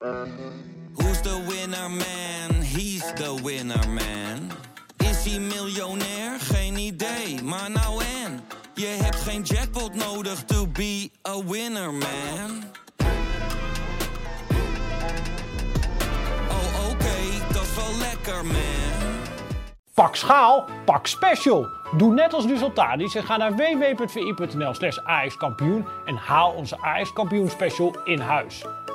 Who's the winner man? He's the winner man. Is hij miljonair? Geen idee, maar nou en. Je hebt geen jackpot nodig to be a winner man. Oh oké, dat is wel lekker man. Pak schaal, pak special. Doe net als Resultadis en ga naar www.vi.nl slash en haal onze AS kampioen special in huis.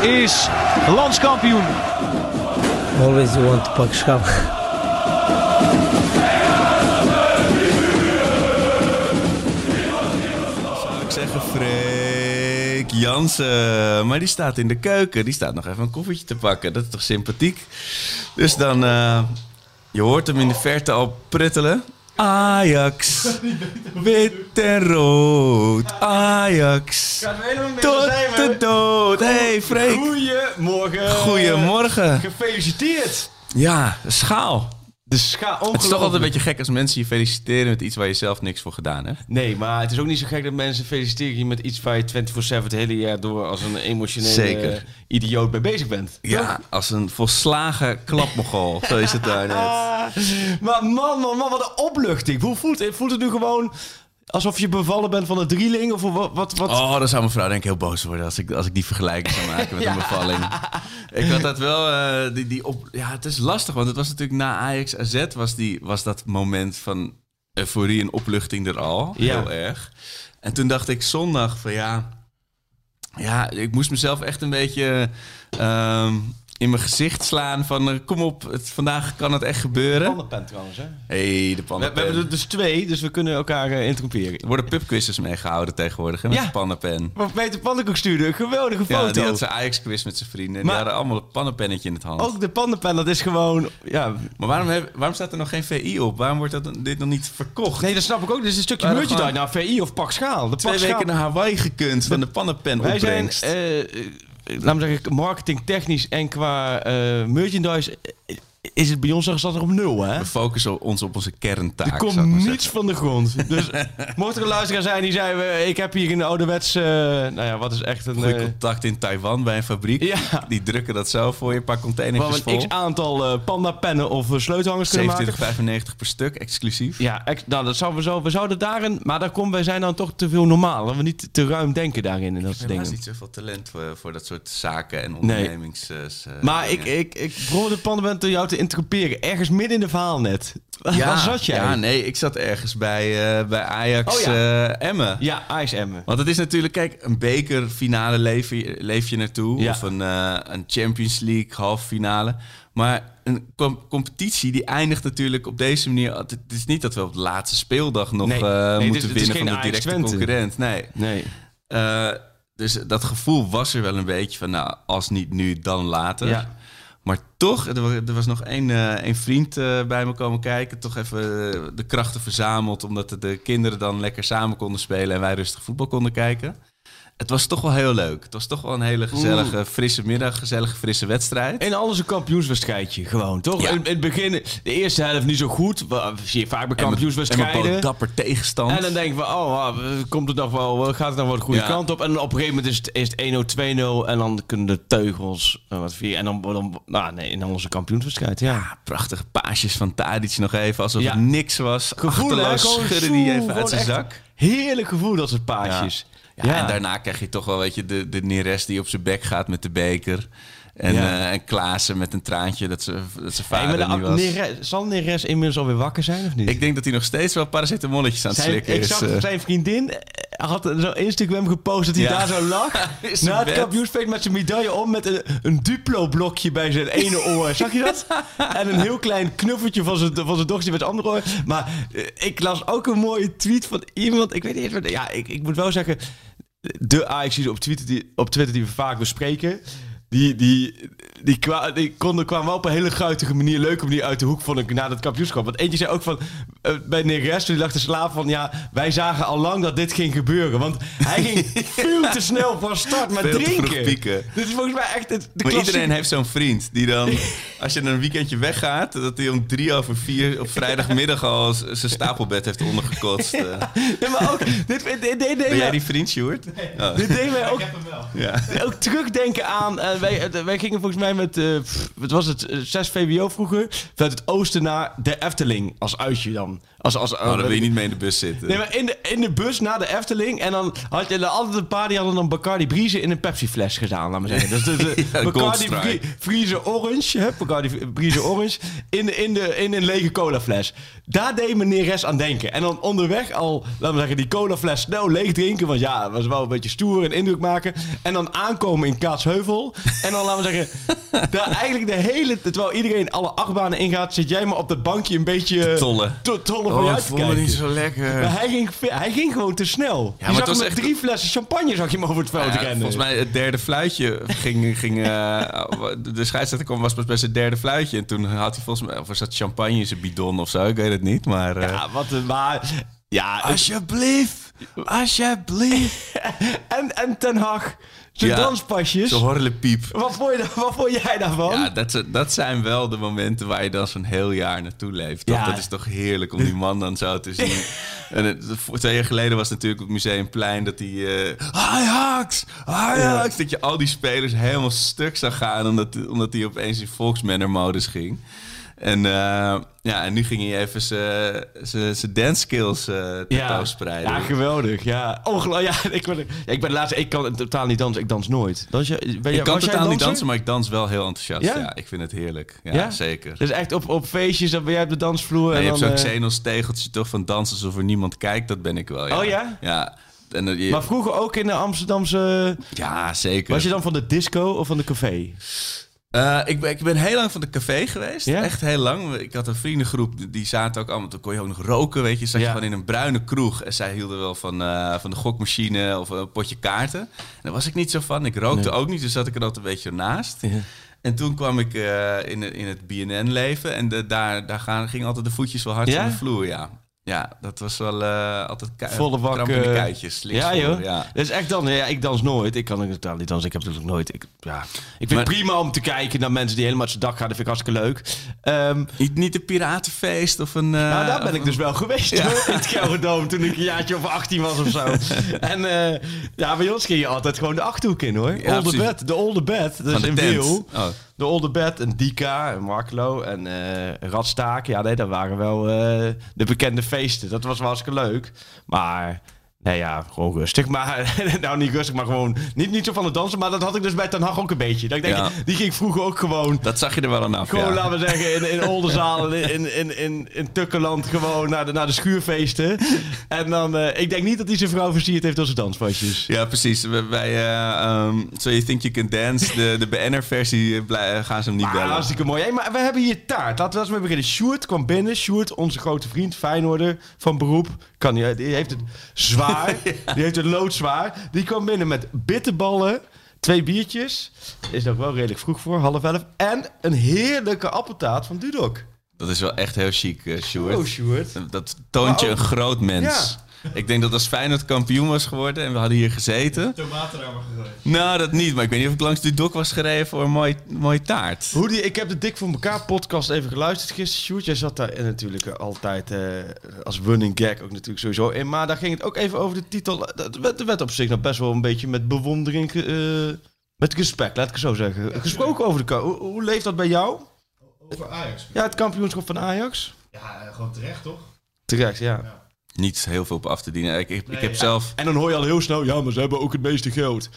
Is landskampioen. Always you want to pak schaal. Zou ik zeggen, Freek Jansen. Maar die staat in de keuken. Die staat nog even een koffietje te pakken. Dat is toch sympathiek? Dus dan... eh, je hoort hem in de verte al pruttelen. Ajax. Wit en rood. Ajax. Tot de dood. Hey Freek. Goedemorgen. Goedemorgen. Gefeliciteerd. Ja, schaal. Scha Het is toch altijd een beetje gek als mensen je feliciteren met iets waar je zelf niks voor gedaan hebt. Nee, maar het is ook niet zo gek dat mensen feliciteren je met iets waar je 24-7 het hele jaar door als een emotionele Zeker. idioot mee bezig bent. Ja, als een volslagen klapmogol. Zo is het daar net. Maar man, man, man, wat een opluchting. Hoe voelt het? Voelt het nu gewoon alsof je bevallen bent van een drieling? Of wat? wat, wat? Oh, dan zou mijn vrouw denk ik heel boos worden als ik, als ik die vergelijking zou maken met een bevalling. Ik had dat wel, eh, die, die op, ja, het is lastig, want het was natuurlijk na Ajax AZ was, die, was dat moment van euforie en opluchting er al, Ja. heel erg. En toen dacht ik zondag van ja, ja, ik moest mezelf echt een beetje ehm, in mijn gezicht slaan van eh, kom op, het, vandaag kan het echt gebeuren. Pannenpen trouwens, hè? hey, de We, we pannenpen. hebben er dus twee, dus we kunnen elkaar eh, interromperen. Er worden pubquizzes meegehouden tegenwoordig hè, met Ja. de pannenpen. Wat Peter Pannenkoek stuurde, een geweldige Ja, foto. die had zijn Ajax-quiz met zijn vrienden. En die Maar- hadden allemaal een pannenpennetje in het hand. Ook de pannenpen, dat is gewoon... Ja, Maar waarom, heb- waarom staat er nog geen VI op? Waarom wordt dat, dit nog niet verkocht? nee, dat snap ik ook. Dit is een stukje Maar merchandise naar VI of Pak Schaal. De Twee Pak Schaal. weken naar Hawaii gekund van de pannenpen Wij zijn, opbrengst. eh, laten we zeggen, marketingtechnisch en qua eh, merchandise is het bij ons staat er op nul, hè? We focussen ons op onze kerntaak. Er komt ik niets van de grond. Dus mocht er een luisteraar zijn die zei... eh, ik heb hier een ouderwets... eh nou ja, wat is echt een... Goeie eh, contact in Taiwan bij een fabriek. Ja. Die drukken dat zo voor je, een paar containertjes we een vol. x-aantal eh panda-pennen of sleutelhangers kunnen maken. 27,95 per stuk, exclusief. Ja, ex- nou, dat zouden we, zo, we zouden daarin... Maar daar komen wij zijn dan toch te veel normaal. Dat we niet te ruim denken daarin en dat Ik soort heb helaas dingen. niet zoveel talent voor, voor dat soort zaken en ondernemings... eh, Maar ik, dingen. ik, ik probeerde de jou te interroperen. Ergens midden in de verhaal net. Waar zat jij? Ja, nee, ik zat ergens bij, eh, bij Ajax Oh ja. eh, Emmen. Ja, Ice Emmen. Want het is natuurlijk, kijk, een bekerfinale leef je, leef je naartoe. Ja. Of een, eh, een Champions League halve finale. Maar een com- competitie die eindigt natuurlijk op deze manier. Het is niet dat we op de laatste speeldag nog Nee. Nee, moeten is winnen van de Ajax directe Twente. concurrent. Nee. Nee. Dus dat gevoel was er wel een beetje van, nou, als niet nu, dan later. Ja. Maar toch, er wa- was nog één, eh, vriend eh, bij me komen kijken. Toch even eh, de krachten verzameld. Omdat de kinderen dan lekker samen konden spelen. En wij rustig voetbal konden kijken. Het was toch wel heel leuk. Het was toch wel een hele gezellige, frisse middag. Gezellige, frisse wedstrijd. En alles een kampioenswedstrijdje, gewoon, toch? Ja. In, in het begin, de eerste helft niet zo goed. Zie je vaak bij En met- En kampioenswedstrijden. met dapper tegenstand. En dan denk je van, oh, ah, komt het nog wel, gaat het nog wel de goede Ja. kant op? En op een gegeven moment is het, is het 1-0, 2-0 en dan kunnen de teugels eh, wat vier. En dan, dan nou nee, in onze kampioenswedstrijd, ja. Ja, prachtige paasjes van Tadic nog even. Alsof het niks was. Gevoel, hè? Achterloos Gewoon schudde zoe, die even uit zijn zak. Heerlijk gevoel, dat soort paasjes. Ja, En daarna krijg je toch wel, weet je, de, de Neres die op zijn bek gaat met de beker. En, Ja. eh, en Klaassen met een traantje dat ze, dat zijn Hey, vader maar de, niet was. Zal Neres inmiddels alweer wakker zijn of niet? Ik denk dat hij nog steeds wel paracetamolletjes aan het Zijn, slikken ik is. zag eh. zijn vriendin eh, had zo Instagram gepost dat hij Ja. daar zo lag. Zijn Na het bed. met zijn medaille om met een, een Duplo-blokje bij zijn ene oor. Zag je dat? En een heel klein knuffeltje van zijn, van zijn dochter met het andere oor. Maar ik las ook een mooie tweet van iemand. Ik weet niet eens wat. Ja, ik, ik moet wel zeggen. De Ajax op Twitter, die, op Twitter die we vaak bespreken. Die, die, die, kwa, die konden, kwamen wel op een hele guitige manier, leuke manier uit de hoek, vond ik, na dat kampioenschap. Want eentje zei ook van, eh, bij Neres, die lag te slapen van, ja, wij zagen al lang dat dit ging gebeuren. Want hij ging veel te snel van start met Veel drinken. pieken. Dit is volgens mij echt het, de Maar klassieke- iedereen heeft zo'n vriend die dan, als je een weekendje weggaat, dat hij om drie over vier op vrijdagmiddag al zijn stapelbed heeft ondergekotst. eh. Ja, maar ook, dit, dit, dit, dit, deed Ben jij die vriend, Sjoerd? Oh. dit deed mij ook, Ja. ook terugdenken aan. eh, wij, eh, wij gingen volgens mij met. eh, pff, wat was het? eh, 6 VWO vroeger. Vanuit het oosten naar de Efteling. Als uitje dan. Als, als, Oh, dan wil je niet mee in de bus zitten. Nee, maar in de, in de bus naar de Efteling. En dan had je er altijd een paar die hadden dan Bacardi Brieze in een Pepsi-fles gedaan, laat maar zeggen. Dus de, de, Ja, Bacardi Goldstrike. Brie- Brieze Orange, hè, Bacardi Brieze Orange, in, de, in, de, in een lege colafles. Daar deed meneer Res aan denken. En dan onderweg al, laten we zeggen, die colafles snel leeg drinken. Want ja, het was wel een beetje stoer en indruk maken. En dan aankomen in Kaatsheuvel. En dan, laten we zeggen, daar eigenlijk de hele... Terwijl iedereen alle achtbanen ingaat, zit jij maar op dat bankje een beetje... Tollen. To, tollen van Oh, je uit te voel me kijken. niet zo lekker. Maar hij ging, hij ging gewoon te snel. Ja, maar maar het was met echt- drie flessen champagne zag je hem over het veld Ja, rennen. volgens mij het derde fluitje ging... ging eh, de scheidsrechter kwam, was pas bij zijn derde fluitje. En toen had hij volgens mij... Of was dat champagne in zijn bidon of zo? Ik weet het niet, maar... eh, Ja, wat een maar. Ja, Alsjeblieft! Alsjeblieft! en, en Ten Hag, zijn Ja, danspasjes. Zo'n horlepiep. Wat vond, je, wat vond jij daarvan? Ja, dat, dat zijn wel de momenten waar je dan zo'n heel jaar naartoe leeft. Ja. Dat is toch heerlijk om die man dan zo te zien. en het, twee jaar geleden was het natuurlijk op het Museumplein dat hij... eh Ajax! Ajax! Dat je al die spelers helemaal stuk zag gaan omdat, omdat hij opeens in Volksmanner-modus ging. En, eh, ja, en nu ging hij even zijn dance skills eh tentoonspreiden. ja, geweldig. Ja, ongelooflijk. Ja, ik, ben, ja, ik ben laatst, ik kan totaal niet dansen. Ik dans nooit. Dans je, ben je, ik kan totaal niet dansen, maar ik dans wel heel enthousiast. Ja? Ja, ik vind het heerlijk. Ja, Ja? zeker. Dus echt op, op feestjes, dan ben jij op de dansvloer. En je hebt dan, zo'n eh, Xenos tegeltje toch van dansen alsof er niemand kijkt. Dat ben ik wel, ja. Oh ja? Ja. En, je- Maar vroeger ook in de Amsterdamse... ja, zeker. Was je dan van de disco of van de café? Eh, ik, ben, ik ben heel lang van de café geweest. Ja? Echt heel lang. Ik had een vriendengroep, die- zaten ook allemaal... Toen kon je ook nog roken, weet je. Zat Ja. je gewoon in een bruine kroeg. En zij hielden wel van, eh, van de gokmachine of een potje kaarten. En daar was ik niet zo van. Ik rookte Nee. ook niet, dus zat ik er altijd een beetje naast. Ja. En toen kwam ik eh, in, het- in het BNN-leven. En de, daar, daar gaan, gingen altijd de voetjes wel hard van de vloer, ja. Ja, dat was wel eh, altijd Volle bak, kramp in de eh, kuitjes. Ja, joh. Ja. Dat is echt dan. Ja, ik dans nooit. Ik kan totaal niet dansen. Ik heb natuurlijk nooit. Ik, ja. ik vind Maar- het prima om te kijken naar mensen die helemaal zijn dak gaan. Dat vind ik hartstikke leuk. Ehm, Niet, niet een piratenfeest of een... eh, nou, daar ben ik dus wel geweest hoor, in het Gelderdoom toen ik een jaartje of 18 was of zo. en eh, ja, bij ons ging je altijd gewoon de Achterhoek in hoor. Ja, Olde. Bed, de Olde Bed. Dat is in tent. De Olde Bed en Dika en Marklo en eh Radstaak. Ja, nee, dat waren wel eh, de bekende feesten. Dat was hartstikke leuk. Maar... Nee ja, gewoon rustig. Maar, nou, niet rustig, maar gewoon... Niet, niet zo van het dansen, maar dat had ik dus bij Ten Hag ook een beetje. Dat ik denk, Ja. die ging vroeger ook gewoon... Dat zag je er wel aan af, Gewoon, ja. laten we zeggen, in, in Oldenzaal, in, in, in, in Tukkeland, gewoon naar de, naar de schuurfeesten. En dan, eh, ik denk niet dat hij zijn vrouw versierd heeft door zijn danspasjes. Ja, precies. Bij eh, ehm, So You Think You Can Dance, de, de BNR-versie, eh, gaan ze hem niet Maar bellen. hartstikke mooi. Hey, maar we hebben hier taart. Laten we eens mee beginnen. Sjoerd kwam binnen. Sjoerd, onze grote vriend, Feyenoorder van beroep. Kan niet, die heeft het zwaar. Die heeft het loodzwaar. Die kwam binnen met bitterballen, twee biertjes. Is nog wel redelijk vroeg voor, half elf. En een heerlijke appeltaart van Dudok. Dat is wel echt heel chic, eh Sjoerd. Oh, Sjoerd. Dat toont je een groot mens. Ik denk dat als Feyenoord kampioen was geworden en we hadden hier gezeten... Tomaten daar maar gegooid. Nou, dat niet. Maar ik weet niet of ik langs die dok was gereden voor een mooie, mooie taart. Hoe die, ik heb de Dik voor elkaar podcast even geluisterd gisteren. Sjoerd, jij zat daar natuurlijk altijd eh, als running gag ook natuurlijk sowieso in. Maar daar ging het ook even over de titel. Dat werd, er werd op zich nog best wel een beetje met bewondering, eh, met respect, laat ik het zo zeggen. Gesproken over de ka- hoe, hoe leeft dat bij jou? Over Ajax. Ja, het kampioenschap van Ajax? Ja, eh, gewoon terecht toch? Terecht, ja. Niet heel veel op af te dienen. Ik, ik, heb ja. zelf... En dan hoor je al heel snel, ja, maar ze hebben ook het meeste geld.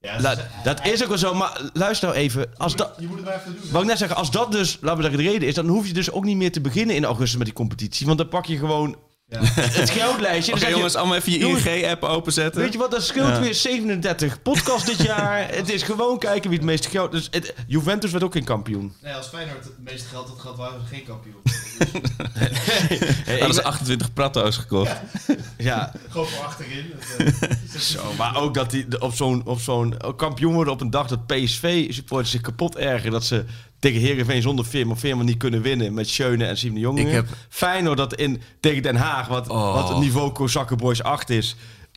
Ja, La- dat is ook wel zo, maar luister nou even. Als dat, je moet het maar even doen. Wou ik net zeggen, als dat dus, laten we zeggen, de reden is, dan hoef je dus ook niet meer te beginnen in augustus met die competitie. Want dan pak je gewoon het geldlijstje. Oké je, jongens, allemaal even je ING-app openzetten. Weet je wat, dat scheelt weer 37 podcast dit jaar. het is gewoon kijken wie het meeste geld... Dus het, Juventus werd ook geen kampioen. Nee, als Feyenoord het meeste geld had gehad, waren we geen kampioen. Hey, Hadden ze ben- 28 pratto's gekocht. Ja, Gewoon voor achterin. Dat, eh, zo. Maar ook dat die op zo'n op zo'n kampioen worden op een dag dat PSV-supporters zich kapot ergeren. Dat ze tegen Heerenveen zonder Veerman, Veerman niet kunnen winnen met Schöne en Siem de Jong. Heb- Feyenoord dat in, tegen Den Haag, wat, Oh. wat het niveau Kozakkenboys 8 is,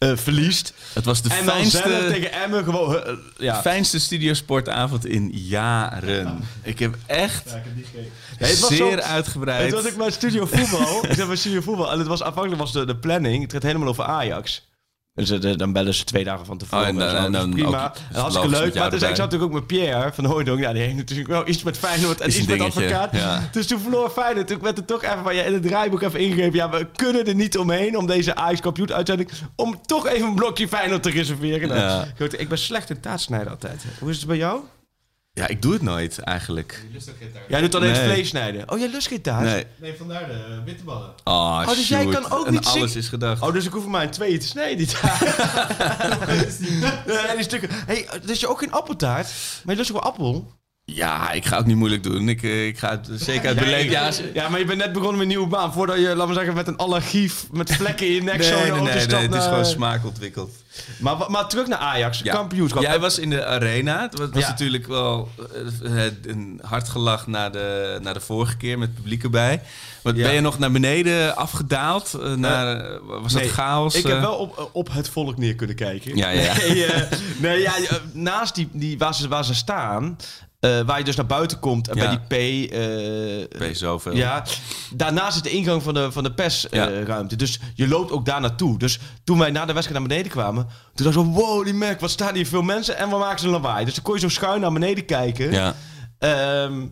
eh, verliest. Het was de en fijnste, tegen Emmen gewoon... eh, ja. fijnste studiosportavond in jaren. Ik heb echt ja, ik heb niet gekeken. Nee, het was zeer zo- Het uitgebreid... was ik bij studio voetbal. ik zat bij studio voetbal. En het was afhankelijk was de, de planning. Het gaat helemaal over Ajax. Dus eh, dan bellen ze twee dagen van tevoren. Oh, en dan- zo. en dan prima. ook- En hartstikke leuk. Maar dus, ik zat natuurlijk ook met Pierre van Hooydonk. Ja, die heeft natuurlijk wel iets met Feyenoord en iets met advocaat. ja. Dus toen verloor Feyenoord. Toen werd er toch even van, ja, in het draaiboek even ingegeven. Ja, we kunnen er niet omheen om deze Ajax kampioen uitzending... om toch even een blokje Feyenoord te reserveren. Nou, Ja. goed, ik ben slecht in taatsnijden altijd. Hoe is het bij jou? Ja, ik doe het nooit eigenlijk. Je lust ook geen taart. Jij doet alleen Nee. vlees snijden. Oh, jij lust geen taart? Nee. Nee, vandaar de uh, bitterballen. Oh, dus jij kan ook en niet alles zingen- is gedacht. Oh, dus ik hoef er maar in tweeën te snijden, die taart. Nee, die stukken. Hey, dus je ook geen appeltaart? Maar je lust ook wel appel? Ja, ik ga ook niet moeilijk doen. Ik, eh, ik ga het zeker uit beleid. Ja, maar je bent net begonnen met een nieuwe baan. Voordat je, laten we zeggen, met een allergie met vlekken in je nek Nee, zo nee, nee, nee, stapt het is gewoon smaak ontwikkeld. Maar, maar terug naar Ajax, Ja. kampioenschap. Jij was in de arena. Het was, was Ja. natuurlijk wel eh, een hard gelach na de, na de vorige keer met het publiek erbij. Wat, Ja. Ben je nog naar beneden afgedaald? Eh, naar, eh, was Nee, dat chaos? Ik heb wel op, op het volk neer kunnen kijken. Ja, ja, ja. Nee, nee ja, naast die, die, waar, ze, waar ze staan, waar je dus naar buiten komt en Ja. bij die P... Ben je zoveel? Ja, daarnaast is de ingang van de, van de Ja. persruimte. dus je loopt ook daar naartoe. Dus toen wij na de wedstrijd naar beneden kwamen, toen dacht ik zo, wow, die merk, wat staan hier veel mensen en wat maken ze een lawaai. Dus dan kon je zo schuin naar beneden kijken. Ja. Ehm,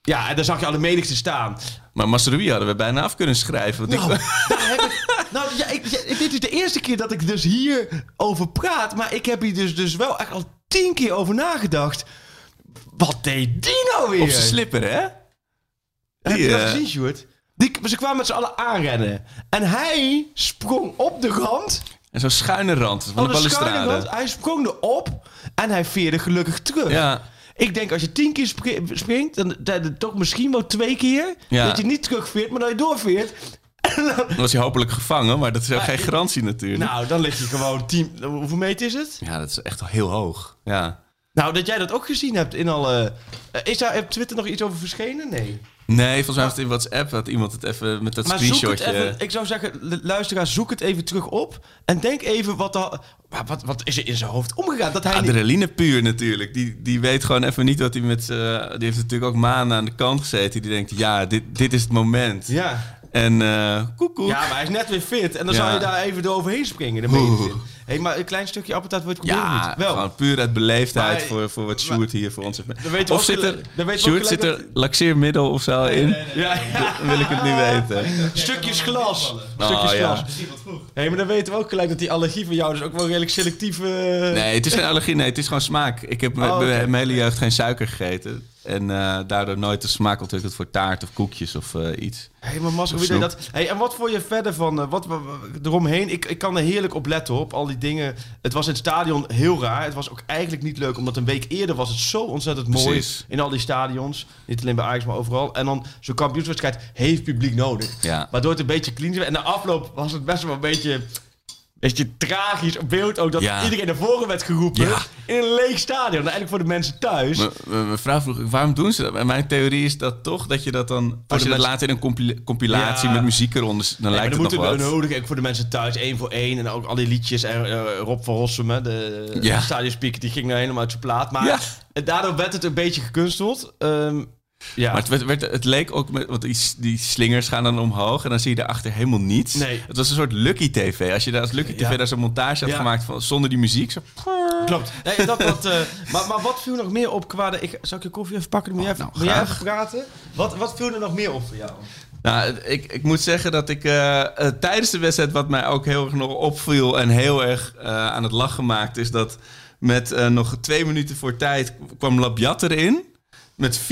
ja, en dan zag je alle menigte staan. Maar Masrui hadden we bijna af kunnen schrijven. Nou, ik, daar heb ik, nou ja, ik, dit is de eerste keer dat ik dus hier over praat. Maar ik heb hier dus, dus wel echt al tien keer over nagedacht. Wat deed die nou weer? op zijn slipper, hè? Heb je Die, dat eh, gezien, Sjoerd? Die, ze kwamen met z'n allen aanrennen. En hij sprong op de rand. En zo'n schuine rand van Van de balustrade. rand. Hij sprong erop. En hij veerde gelukkig terug. Ja. Ik denk als je tien keer spri- springt, dan, dan toch misschien wel twee keer. Ja. Dat je niet terugveert, maar dat je doorveert. Dan was hij hopelijk gevangen, maar dat is ook geen garantie natuurlijk. Nou, dan lig je gewoon tien... Hoeveel meter is het? Ja, dat is echt heel hoog. Ja. Nou, dat jij dat ook gezien hebt in alle... eh, is daar op Twitter nog iets over verschenen? Nee. Nee, volgens mij was het in WhatsApp had iemand het even met dat Maar zoek het screenshotje. even... Ik zou zeggen, lu- luisteraar, zoek het even terug op. En denk even wat, wat, wat, is er in zijn hoofd omgegaan. Dat hij niet... Adrenaline puur natuurlijk. Die, die weet gewoon even niet wat hij met... eh, die heeft natuurlijk ook maanden aan de kant gezeten. Die denkt, ja, dit, dit is het moment. Ja. En eh koekoek. ja, maar hij is net weer fit. En dan Ja. zou je daar even door overheen springen. De medezin. Hé, maar een klein stukje appeltaart wordt Ja, niet. Wel. gewoon puur uit beleefdheid Maar- voor, voor wat Sjoerd hier voor ons heeft. Of zit er, Sjoerd, zit er laxeermiddel of zo in? Ja, wil ik het niet weten. Stukjes glas. Oh, Stukjes glas. Hé, maar dan weten we ook gelijk dat die allergie van jou dus ook wel redelijk selectief... eh, Nee, het is geen allergie. Nee, het is gewoon smaak. Ik heb Oh, mijn hele jeugd geen suiker gegeten. En eh, daardoor nooit de smaak ontwikkeld voor taart of koekjes of eh, iets. Hé, maar Mas, Of hoe deed snoep. dat? Hey, en wat vond je verder van, eh, wat, eromheen? Ik, ik kan er heerlijk op letten, op al die dingen. Het was in het stadion heel raar. Het was ook eigenlijk niet leuk, omdat een week eerder was het zo ontzettend mooi. Precies. In al die stadions. Niet alleen bij Ajax, maar overal. En dan zo'n kampioenswedstrijd heeft publiek nodig. Ja. Waardoor het een beetje clean is. En de afloop was het best wel een beetje... Beetje tragisch op beeld ook dat Ja. iedereen naar voren werd geroepen Ja. in een leeg stadion. Nou, Eigenlijk voor de mensen thuis. Mijn vrouw vroeg, waarom doen ze dat? En mijn theorie is dat toch, dat je dat dan... Als je dat later in een compila- compilatie Ja. met muziek eronder... Dan lijkt maar het dan nog moeten wat. we nodig ook voor de mensen thuis één voor één en ook al die liedjes en eh, Rob van Rossum, de, Ja. stadionspeaker, die ging nou helemaal uit zijn plaat. Maar daardoor werd het een beetje gekunsteld. Ehm, ja. Maar het, werd, werd- het leek ook met... Want die, die slingers gaan dan omhoog en dan zie je daarachter helemaal niets. Nee. Het was een soort Lucky TV. Als je daar als Lucky TV Ja. daar zo'n montage had Ja. gemaakt van, zonder die muziek. Zo, Klopt. Nee, dat, dat, eh, maar, maar wat viel nog meer op qua de... Ik, zal ik je koffie even pakken? Moet, jij, even, nou, moet jij even praten? Wat, wat viel er nog meer op voor jou? Nou, ik, ik moet zeggen dat ik eh, eh, tijdens de wedstrijd... wat mij ook heel erg nog opviel en heel erg aan het lachen maakte... is dat met nog twee minuten voor tijd kwam Labiat erin... Met 4-0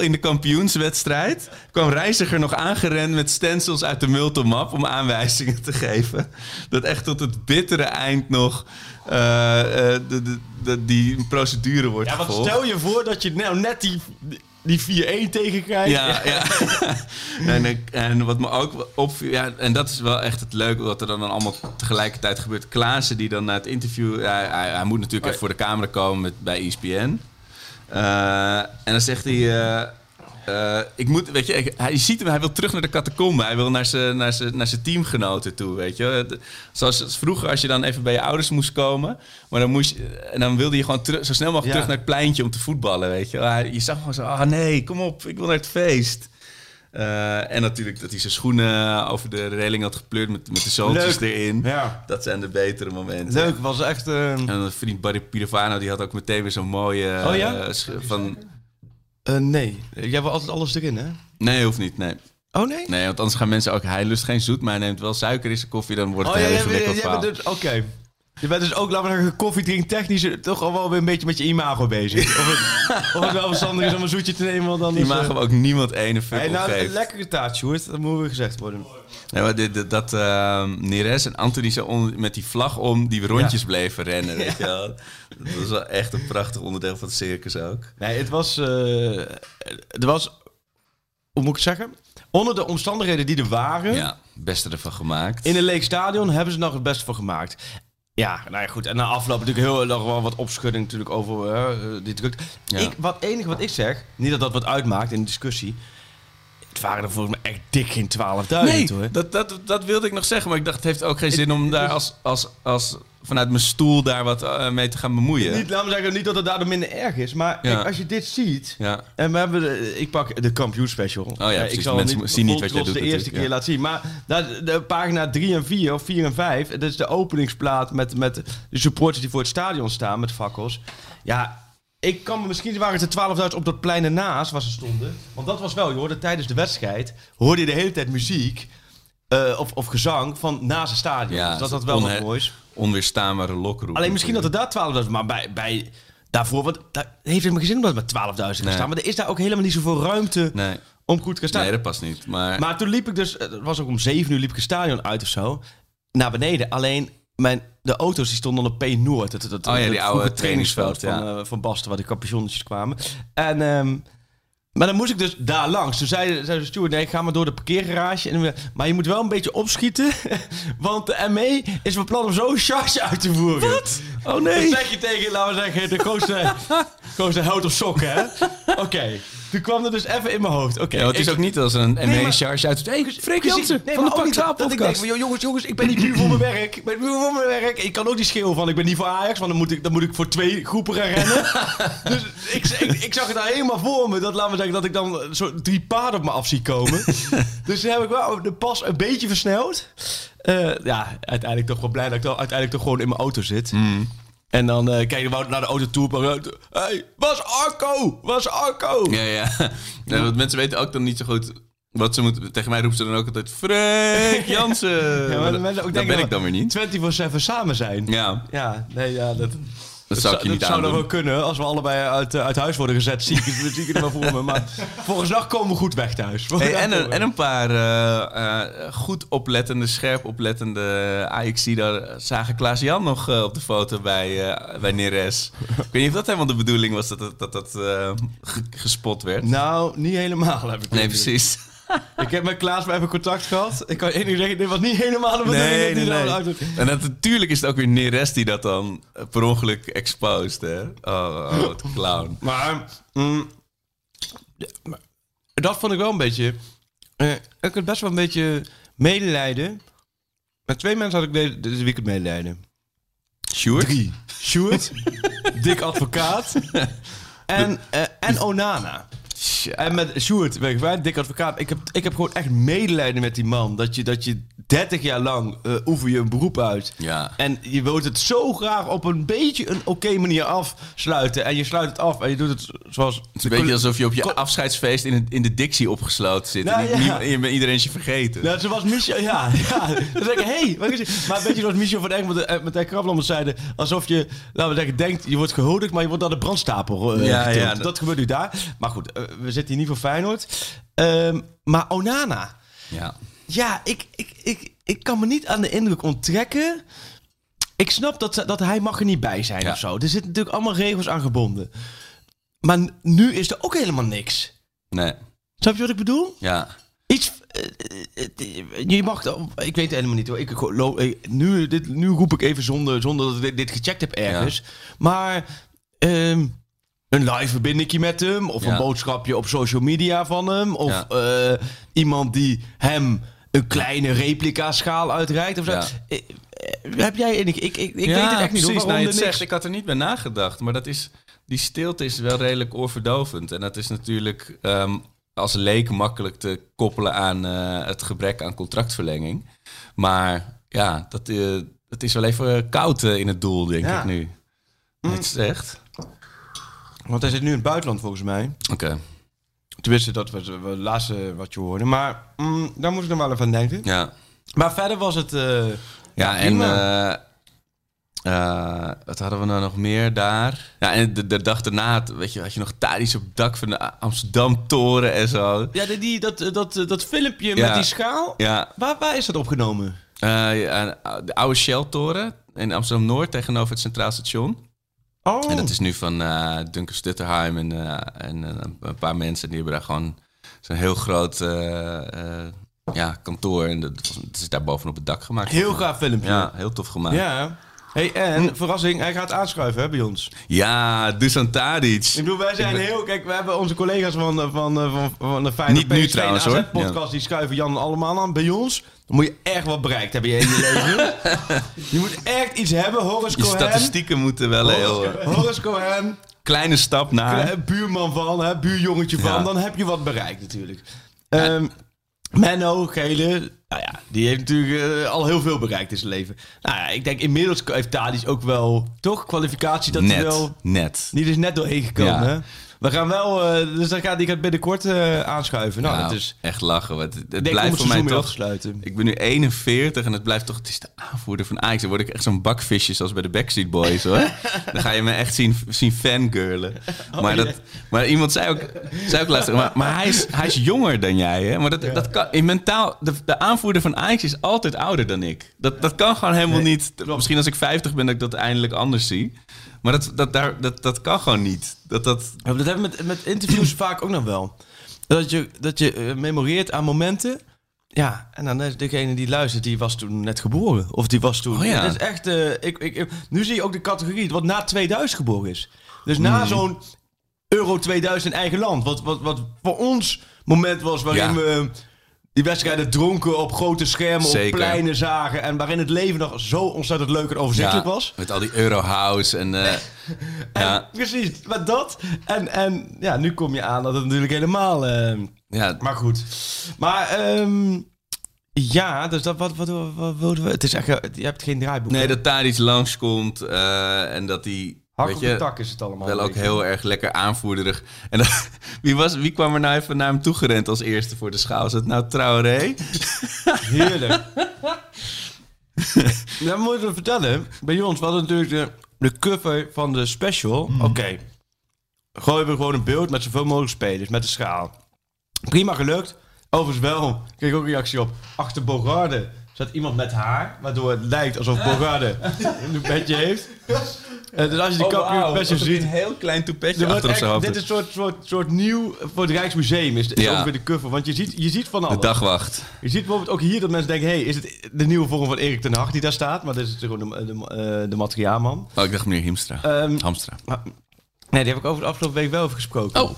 in de kampioenswedstrijd kwam Reiziger nog aangerend met stencils uit de multimap om aanwijzingen te geven. Dat echt tot het bittere eind nog eh, eh, de, de, de- die procedure wordt Ja, want stel je voor dat je nou net die... die 4-1 tegenkrijgt. Ja, ja. en, en wat me ook opviel, ja, en dat is wel echt het leuke, wat er dan allemaal tegelijkertijd gebeurt. Klaassen die dan na het interview, hij, hij, hij moet natuurlijk even voor de camera komen met, bij ESPN. Eh, en dan zegt hij, eh, eh, ik moet, weet je, ik- hij, ziet hem, hij wil terug naar de catacombe. Hij wil naar zijn, naar zijn, naar zijn teamgenoten toe, weet je. De- Zoals als vroeger, als je dan even bij je ouders moest komen. Maar dan, moest je, en dan wilde je gewoon terug, zo snel mogelijk Ja. terug naar het pleintje om te voetballen, weet je. Hij- je zag gewoon zo, ah nee, kom op, ik wil naar het feest. Eh, en natuurlijk dat hij zijn schoenen over de reling had gepleurd met, met de zooltjes Leuk. erin. Ja. Dat zijn de betere momenten. Leuk, was echt... eh, En een vriend Barry Pirovano, die had ook meteen weer zo'n mooie... Oh ja? eh, van, eh, nee, jij wil altijd alles erin, hè? nee, hoeft niet, nee. Oh nee? Nee, want anders gaan mensen ook... Hij lust geen zoet, maar hij neemt wel suiker in zijn koffie. Dan wordt het Oh een ja, heel jij, ingewikkeld bent verhaal. dus... Je bent dus ook, laten we zeggen, koffiedrink technisch toch al wel weer een beetje met je imago bezig. Of het, of het wel verstandig is om een zoetje te nemen, want mag eh, ook niemand ene fuck Hey, nou, een lekkere taart, Sjoerd. Dat moet weer gezegd worden. Nee, maar dit, dat eh, Neres en Anthony zo met die vlag om... die rondjes bleven rennen, weet je wel. Dat was wel echt een prachtig onderdeel van het circus ook. Nee, het was... eh er was... Hoe moet ik het zeggen? Onder de omstandigheden die er waren... Ja, beste ervan gemaakt. In een leeg stadion hebben ze nog het beste van gemaakt. Ja, nou ja, goed. En na afloop natuurlijk heel nog wel wat opschudding natuurlijk over eh, die druk. Ja. Ik, wat enige wat ik zeg, niet dat dat wat uitmaakt in de discussie. Het waren er volgens mij echt dik geen 12.000 Nee, hoor. dat, dat, dat wilde ik nog zeggen. Maar ik dacht, het heeft ook geen zin om daar als, als, als vanuit mijn stoel daar wat eh, mee te gaan bemoeien. Niet, laten we zeggen, niet dat het daardoor minder erg is. Maar Ja. kijk, als je dit ziet. Ja. En we hebben de, ik pak de kampioenspecial. Oh ja, Eh, precies. ik zal Mensen niet zien niet wat trots doet de eerste keer laten zien. Maar daar, de pagina 3 en 4 of 4 en 5. Dat is de openingsplaat met, met de supporters die voor het stadion staan met fakkels. Ja, ik kan me misschien waren het er 12.000 op dat plein ernaast waar ze stonden. Want dat was wel, je hoorde tijdens de wedstrijd hoorde je de hele tijd muziek. eh, of, of gezang van naast het stadion. Ja, dus dat had wel wat moois. Onweerstaanbare lokroep. Alleen misschien dat er daar 12.000, maar bij, bij daarvoor, want daar heeft het me gezin om dat met 12.000 te Nee. staan. Maar er is daar ook helemaal niet zoveel ruimte Nee, om goed te gaan staan. nee, dat past niet. Maar, Maar toen liep ik dus, het was ook om 7 uur liep ik het stadion uit of zo, naar beneden. Alleen mijn, de auto's die stonden op P Noord. Het, het, het, Oh ja, die oude trainingsveld trainingsveld, van, eh, van Basten, waar de capuchonnetjes kwamen. En, ehm, maar dan moest ik dus daar langs. Toen zei, zei de steward, nee, ga maar door de parkeergarage. En, we- maar je moet wel een beetje opschieten, want de ME is van plan om zo'n charge uit te voeren. Wat? Oh nee. Dat zeg je tegen, laten we zeggen, de grootste, grootste hout op sokken, hè? Oké. Toen kwam er dus even in mijn hoofd. Oké. ja, het is ook niet als een Nee, ME maar- charge uit. Hey, Freek. Jansen Nee, van de Pak dat- dat ik denk van, joh, jongens, jongens, ik ben niet puur voor mijn werk. Ik ben voor mijn werk. Ik kan ook niet schreeuwen van, ik ben niet voor Ajax, want dan moet ik, dan moet ik voor twee groepen gaan rennen. dus ik, ik, ik zag het daar helemaal voor me. Dat laten we zeggen dat ik dan zo drie paarden op me af zie komen. dus toen heb ik wel de pas een beetje versneld. Eh, ja, uiteindelijk toch wel blij dat ik dan uiteindelijk toch gewoon in mijn auto zit. En dan eh kijk je naar de auto toe. maar, eh, hey, was Arco? Was Arco? Ja, ja. ja want mensen weten ook dan niet zo goed wat ze moeten... Tegen mij roepen ze dan ook altijd... Freek Jansen! Ja, maar de mensen ook dat ben ik dan weer niet. 24-7 samen zijn. Ja, Ja, nee, ja, dat, dat zou ik je niet dat zou dan wel kunnen. Als we allebei uit, eh, uit huis worden gezet, zie ik, het- zie ik het wel voor me. Maar volgens dag komen we goed weg thuis. Hey, en, een, en een paar eh, eh, goed oplettende, scherp oplettende AXC daar zagen Klaas-Jan nog eh, op de foto bij, eh bij Neres. ik weet niet of dat helemaal de bedoeling was dat dat, dat, dat eh, ge- gespot werd. Nou, niet helemaal heb ik nee, precies. Ik heb met Klaas maar even contact gehad. Ik kan één ding zeggen, dit was niet helemaal de bedoeling Nee, dat nee, nee. En dat, natuurlijk is het ook weer Neres die dat dan eh, per ongeluk exposed, hè? Oh, oh wat clown. Maar, mm, dat vond ik wel een beetje... eh, ik had best wel een beetje medelijden. Met twee mensen had ik deze, deze weekend medelijden. Sjoerd? Drie. Sjoerd, Dick Advocaat en, eh, en Onana. Tja. En met Sjoerd, weet je waar, Dick Advocaat. Ik heb, ik heb gewoon echt medelijden met die man. Dat je, dat je 30 jaar lang eh oefen je een beroep uit. Ja. En je wilt het zo graag op een beetje een oké manier afsluiten. En je sluit het af en je doet het zoals... Het is een beetje alsof je op je afscheidsfeest in, het- in de Dixie opgesloten zit. Nou, en ja. je- iedereen is je vergeten. Nou, zoals Michel, ja, ja. Dan zeg ik, hey, wat is het? Maar een beetje zoals Michel van Egmond met, met de krabbelanders zeiden. Alsof je, laten we zeggen, denkt, je wordt gehuldigd, maar je wordt naar de brandstapel eh, Ja, ja, dat... dat- gebeurt nu daar. Maar goed, eh, we zitten hier niet voor Feyenoord. Ehm, maar Onana, Ja. ja, ik, ik, ik, ik kan me niet aan de indruk onttrekken. Ik snap dat, ze- dat hij mag er niet bij zijn Ja. of zo. Er zitten natuurlijk allemaal regels aan gebonden. Maar nu is er ook helemaal niks. Nee, Snap je wat ik bedoel? ja. Iets. eh, eh, eh, je mag. Ik weet het helemaal niet hoor. Ik, nu, dit, nu roep ik even zonder, zonder dat ik dit, dit gecheckt heb ergens. Maar. ehm, een live verbindingje met hem. Of Ja. een boodschapje op social media van hem. Of Ja. eh, iemand die hem een kleine replica schaal uitreikt. Of zo. Ja. Eh, eh, heb jij. Ik, ik, ik, ik weet het echt niet precies. Nou, je het zegt, ik had er niet bij nagedacht. Maar dat is, die stilte is wel redelijk oorverdovend. En dat is natuurlijk ehm, als leek makkelijk te koppelen aan het gebrek aan contractverlenging. Maar ja, dat, dat is wel even koud in het doel, denk ik nu. Het is echt. Want hij zit nu in het buitenland volgens mij. Oké, Tenminste, dat was het laatste wat je hoorde. Maar mm, daar moest ik nog wel even aan denken. ja. Maar verder was het... eh, Ja, en eh, eh, wat hadden we nou nog meer daar? Ja, en de, de dag daarna, had- weet je, had je nog Thadis op het dak van de Amsterdam-toren en zo. Ja, die, die- dat, dat, dat filmpje Ja. met die schaal. Ja, Waar, waar is dat opgenomen? eh, ja, de oude Shell-toren in Amsterdam-Noord tegenover het Centraal Station. Oh, En dat is nu van eh Duncan Stutterheim en, eh, en eh, een paar mensen. Die hebben daar gewoon zo'n heel groot ja, kantoor. En dat, is daar bovenop het dak gemaakt. heel gaaf filmpje. Ja, heel tof gemaakt. Ja, Ja. Hey, en verrassing, hij gaat aanschuiven hè, bij ons. Dusan Tadic. Ik bedoel, wij zijn heel... Kijk, we hebben onze collega's van, van, van, van de Feyenoord Niet nu trouwens. AZ-podcast, die schuiven Jan allemaal aan. Bij ons, dan moet je echt wat bereikt hebben in je leven. je moet echt iets hebben. Horace Je Cohen. statistieken moeten wel heel... Horace Cohen. kleine stap naar. Buurman van, hè, buurjongetje van, Ja. dan heb je wat bereikt natuurlijk. Ehm Menno, Gele, nou ja, die heeft natuurlijk eh, al heel veel bereikt in zijn leven. Nou ja, ik denk inmiddels heeft Tadic ook wel, toch, kwalificatie dat hij Net, wel net. niet is net doorheen gekomen. Ja. Hè? We gaan wel, eh, dus dan gaat, die gaat binnenkort eh, aanschuiven. Nou, Nou, dat is, echt lachen. Het, het blijft voor mij toch... Ik ben nu 41 en het blijft toch... Het is de aanvoerder van Ajax. Dan word ik echt zo'n bakvisje zoals bij de Backstreet Boys, hoor. Dan ga je me echt zien, zien fangirlen. Oh, Maar, dat, maar iemand zei ook, zei ook laatst... Maar, maar hij, is, hij is jonger dan jij, hè? Maar dat, dat kan... In mentaal... De, de aanvoerder van Ajax is altijd ouder dan ik. Dat, dat kan gewoon helemaal niet... Misschien als ik 50 ben dat ik dat eindelijk anders zie. Maar dat, dat, daar, dat, dat kan gewoon niet. Dat, dat, Ja, dat hebben we met, met interviews vaak ook nog wel. Dat je, dat je eh, memoreert aan momenten. Ja, en dan is degene die luistert, die was toen net geboren. Of die was toen... Oh ja. Dat is echt... eh, ik, ik, nu zie je ook de categorie wat na 2000 geboren is. Dus na Hmm. zo'n Euro 2000 in eigen land. Wat, wat, wat voor ons moment was waarin Ja. we die wedstrijden dronken op grote schermen, op pleinen zagen. En waarin het leven nog zo ontzettend leuk en overzichtelijk ja, was. Met al die Eurohouse en... eh, ja, Precies, met dat. En, en ja, nu kom je aan dat het natuurlijk helemaal... eh, ja, maar goed. Maar ehm, ja, dus dat, wat, wat, wat, wat wilden we? Het is echt, je hebt geen draaiboek. Nee, hè? dat daar iets langskomt eh en dat die Hak op je, de tak is het allemaal. wel ook heel erg lekker aanvoerderig. En wie, was, wie kwam er nou even naar hem toe gerend als eerste voor de schaal? Is het nou Traoré? Heerlijk. Dan moeten we vertellen. Bij ons, hadden natuurlijk de, de cover van de special. Mhm. Oké. Gooien we gewoon een beeld met zoveel mogelijk spelers, met de schaal. Prima gelukt. Overigens wel, ik kreeg ook reactie op. Achter Bogarde zat iemand met haar, waardoor het lijkt alsof Bogarde een petje heeft. Eh, dus als je die kampioen special ziet, een heel klein toepetje er achter op zijn hoofd. dit is een soort, soort, soort nieuw voor het Rijksmuseum, is, is Ja. ongeveer de cover. Want je ziet, je ziet van de alles. dagwacht. Je ziet bijvoorbeeld ook hier dat mensen denken... hey, is het de nieuwe vorm van Erik ten Hag die daar staat? Maar dit is gewoon de, de, eh, de materiaalman. Oh, ik dacht meneer Hiemstra. Ehm, Hamstra. maar- nee, die heb ik over de afgelopen week wel over gesproken. Oh.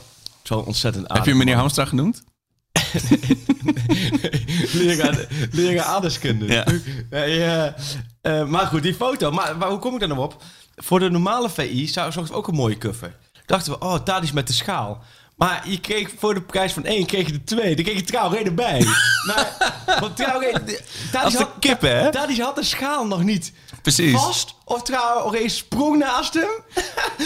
Zo ontzettend Heb je meneer Hamstra genoemd? Leren aardeskunde. Ja. ja. Eh, maar goed, die foto. Maar, maar hoe kom ik daar nou op? Voor de normale VI zou zocht ook een mooie cover. Dachten we, oh, Tadis met de schaal. Maar je kreeg voor de prijs van één, kreeg je de twee. Dan kreeg je Traoré erbij. maar, want Als de had- hè? Had de schaal nog niet Precies. vast. Of Traoré sprong naast hem.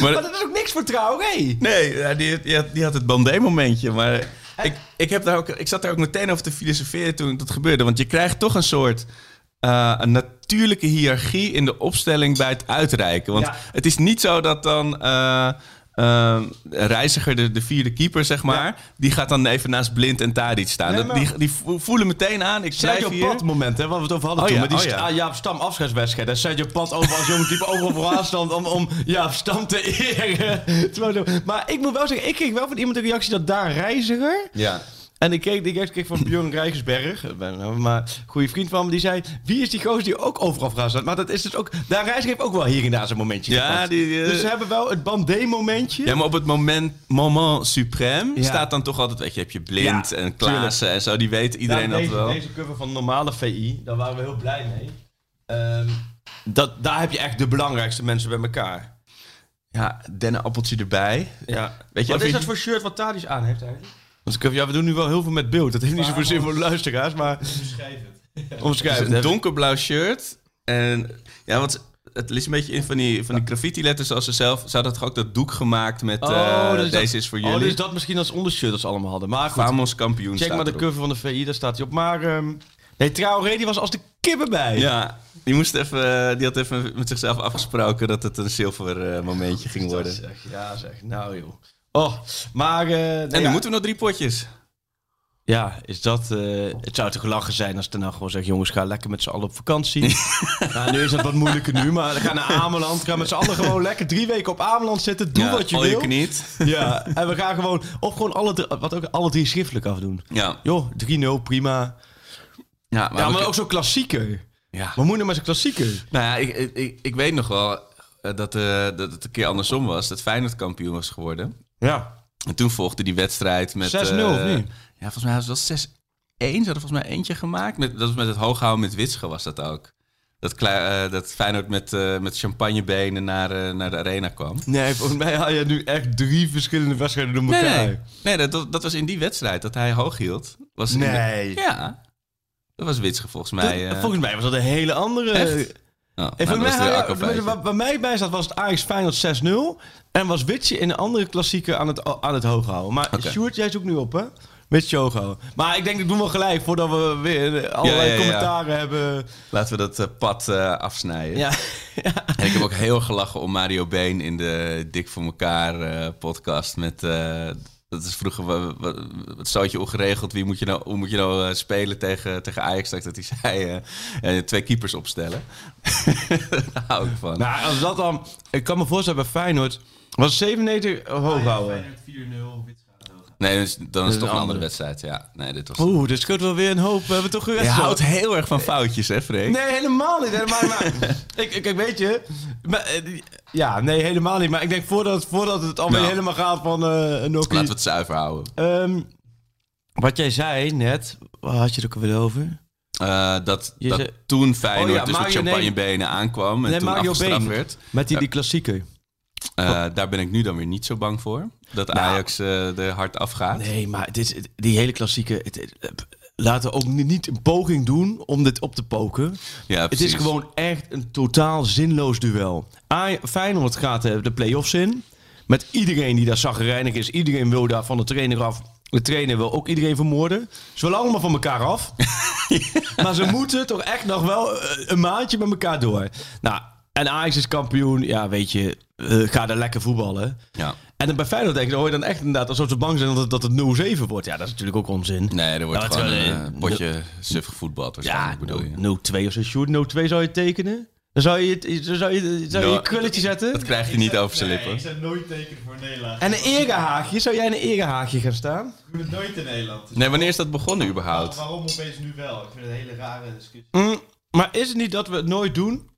Maar- Maar, dat is ook niks voor Traoré. Nee, die, die, had, die had het bandé-momentje. Maar ik, ik, heb daar ook, ik zat daar ook meteen over te filosoferen toen dat gebeurde. Want je krijgt toch een soort eh, een natuurlijke hiërarchie in de opstelling bij het uitreiken. Want Ja. het is niet zo dat dan... eh, ehm, reiziger, de, de vierde keeper, zeg maar. Die gaat dan even naast Blind en Tadic staan. Nee, maar- die, die vo- voelen meteen aan. Ik Sergio hier. Pat moment, hè, waar we het over hadden Oh toen. ja, met die oh ja. Jaap Stam afscheidswedstrijd. En Sergio Pat over als jonge type overal vooraan stond om, om Jaap Stam te eren. Maar ik moet wel zeggen, ik kreeg wel van iemand een reactie dat daar reiziger... Ja. En ik kreeg, ik kreeg van Björn Rijgersberg, ben nou maar een goede vriend van me, die zei... Wie is die gozer die ook overal vooraan staat? Maar dat is dus ook... Daar reiziger heeft ook wel hier en daar zijn momentje Ja, die, eh, Dus ze hebben wel het bandé-momentje. Ja, maar op het moment, moment suprême Ja. staat dan toch altijd, weet je, heb je Blind Ja, en Klaassen en zo. Die weet iedereen dat wel. Deze cover van normale VI, daar waren we heel blij mee. Ehm, dat, daar heb je echt de belangrijkste mensen bij elkaar. Ja, dennenappeltje erbij. Ja. Weet je, wat is je- dat voor shirt wat Thadis aan heeft eigenlijk? Want ik, ja, we doen nu wel heel veel met beeld. Dat heeft niet zoveel zin voor de luisteraars, maar... Het. Omschrijf Het het. is een donkerblauw shirt. En ja, want het is een beetje in van die, van die graffiti-letters zoals ze zelf. Ze hadden toch ook dat doek gemaakt met eh, Oh, dat deze dat- is voor Oh, jullie. dus dat misschien als ondershirt dat ze allemaal hadden. Maar goed, kampioen check maar de cover van de VI, daar staat hij op. Maar ehm nee, Traoré die was als de kippen bij. Ja, die, moest even, die had even met zichzelf afgesproken dat het een zilver eh, momentje ging worden. Zeg, ja zeg, nou joh. Oh, maar... eh, nee, En dan ja. moeten we nog drie potjes. Ja, is dat... eh, het zou toch lachen zijn als er nou gewoon zegt... jongens, ga lekker met z'n allen op vakantie. nou, nu is dat wat moeilijker nu, maar ga naar Ameland. Ga met z'n allen gewoon lekker drie weken op Ameland zitten. Doe Ja, wat je wil. eat. Ja, en we gaan gewoon... Of gewoon alle, drie- wat ook, alle drie schriftelijk afdoen. Ja, Joh, 3-0, prima. ja maar, ja, we- maar ook zo'n klassieker. ja. Wat moet je nou met zo'n klassieker? Nou ja, ik, ik- ik, weet nog wel eh, dat, dat het een keer andersom was. Dat Feyenoord kampioen was geworden. Ja. En toen volgde die wedstrijd met... 6-0 eh, of niet? Ja, volgens mij was het wel 6-1. Ze hadden volgens mij eentje gemaakt. Met, dat was met het hooghouden met Witsche was dat ook. Dat, eh, dat Feyenoord met, eh, met champagnebenen naar, naar de arena kwam. Nee, volgens mij haal je nu echt drie verschillende wedstrijden door Nee, elkaar. nee. nee dat- dat, dat was in die wedstrijd dat hij hoog hield. Was de- Nee. ja, dat was Witsche volgens mij. eh. Volgens mij was dat een hele andere... Echt? En mij, ja, Akko bij, mij bij staat was het Ajax Feyenoord 6-0. En was Witje in een andere klassieker aan het, aan het hoog houden. Maar Oké. Sjoerd, jij zoekt nu op, hè? Houden. Maar ik denk, dat doen we gelijk voordat we weer allerlei Ja, ja, ja. commentaren hebben. Laten we dat eh, pad eh, afsnijden. Ja. En ik heb ook heel gelachen om Mario Been in de Dik voor elkaar eh, podcast met... dat is vroeger wa- wa- het stootje ongeregeld. Wie moet je nou, hoe moet je nou eh, spelen tegen, tegen Ajax? Dat hij zei, eh, eh, twee keepers opstellen. Daar hou ik van. Nou, als dat dan... Ik kan me voorstellen bij Feyenoord... Was 97 hoog houden. Feyenoord 4-0, wit nee, dus, dan is het toch een andere wedstrijd. Ja, nee, dit was... Oeh, dus scheelt wel weer een hoop. We hebben toch Je gewet. houdt heel erg van foutjes, hè, Freek? Nee, helemaal niet. Helemaal niet. Maar, ik, ik, weet je... Maar, eh, ja, nee, helemaal niet. Maar ik denk voordat, voordat het alweer Nou. helemaal gaat van eh een Nokia... Laten we het zuiver houden. Ehm, wat jij zei net, waar had je het ook alweer over? Eh, dat Je dat zei- toen Feyenoord Oh ja, dus met Mario- nee. champagnebenen aankwam en Nee, toen Mario afgestraft Been. werd. Met die, die klassieker. Eh, daar ben ik nu dan weer niet zo bang voor. Dat Nou. Ajax eh er hard afgaat. Nee, maar dit, die hele klassieker... Het, het- laten we ook ni- niet een poging doen om dit op te poken. Ja, Het is gewoon echt een totaal zinloos duel. Aj- Feyenoord gaat eh, de play-offs in. Met iedereen die daar zagrijnig is. Iedereen wil daar van de trainer af. De trainer wil ook iedereen vermoorden. Ze willen allemaal van elkaar af. maar ze moeten toch echt nog wel een maandje met elkaar door. Nou, en Ajax is kampioen. Ja, weet je, eh, ga daar lekker voetballen. Ja. En dan bij Feyenoord denk ik, dan hoor je dan echt inderdaad alsof ze bang zijn dat het, dat het 0-7 wordt. Ja, dat is natuurlijk ook onzin. Nee, er wordt Nou, gewoon een eh, potje suf gevoetbald Ja, bedoel je. 0-2 of zo. Sjoerd, 0-2 zou je tekenen? Dan zou je, het- dan zou je, zou je, je krulletje zetten? Dat krijgt hij niet over zijn Nee, lippen. ik zou nooit tekenen voor Nederland. En een erehaagje? Zou jij een erehaagje gaan staan? Ik doe het nooit in Nederland. Dus Nee, wanneer is dat begonnen überhaupt? Waarom opeens nu wel? Ik vind het een hele rare discussie. Mm, maar is het niet dat we het nooit doen?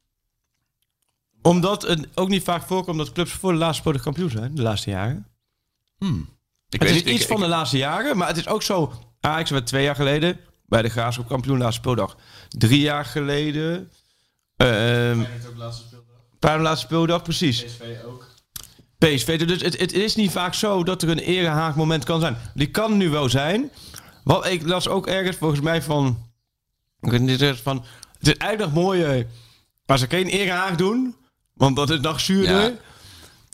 Omdat het ook niet vaak voorkomt dat clubs voor de laatste speler kampioen zijn, de laatste jaren. Ik het is niet, ik- iets van ik- de laatste jaren, maar het is ook zo. Ajax werd twee jaar geleden bij de Graafschap kampioen laatste speeldag. Drie jaar geleden. ehm Feyenoord ook laatste speeldag. bij de laatste speeldag, precies. PSV ook. PSV. Dus het, het is niet vaak zo dat er een erehaag moment kan zijn. Die kan nu wel zijn. Wat ik las ook ergens volgens mij van. Ik weet niet eens van. Het is eigenlijk nog mooier als ze geen erehaag doen. Want dat is nog zuurder. Ja.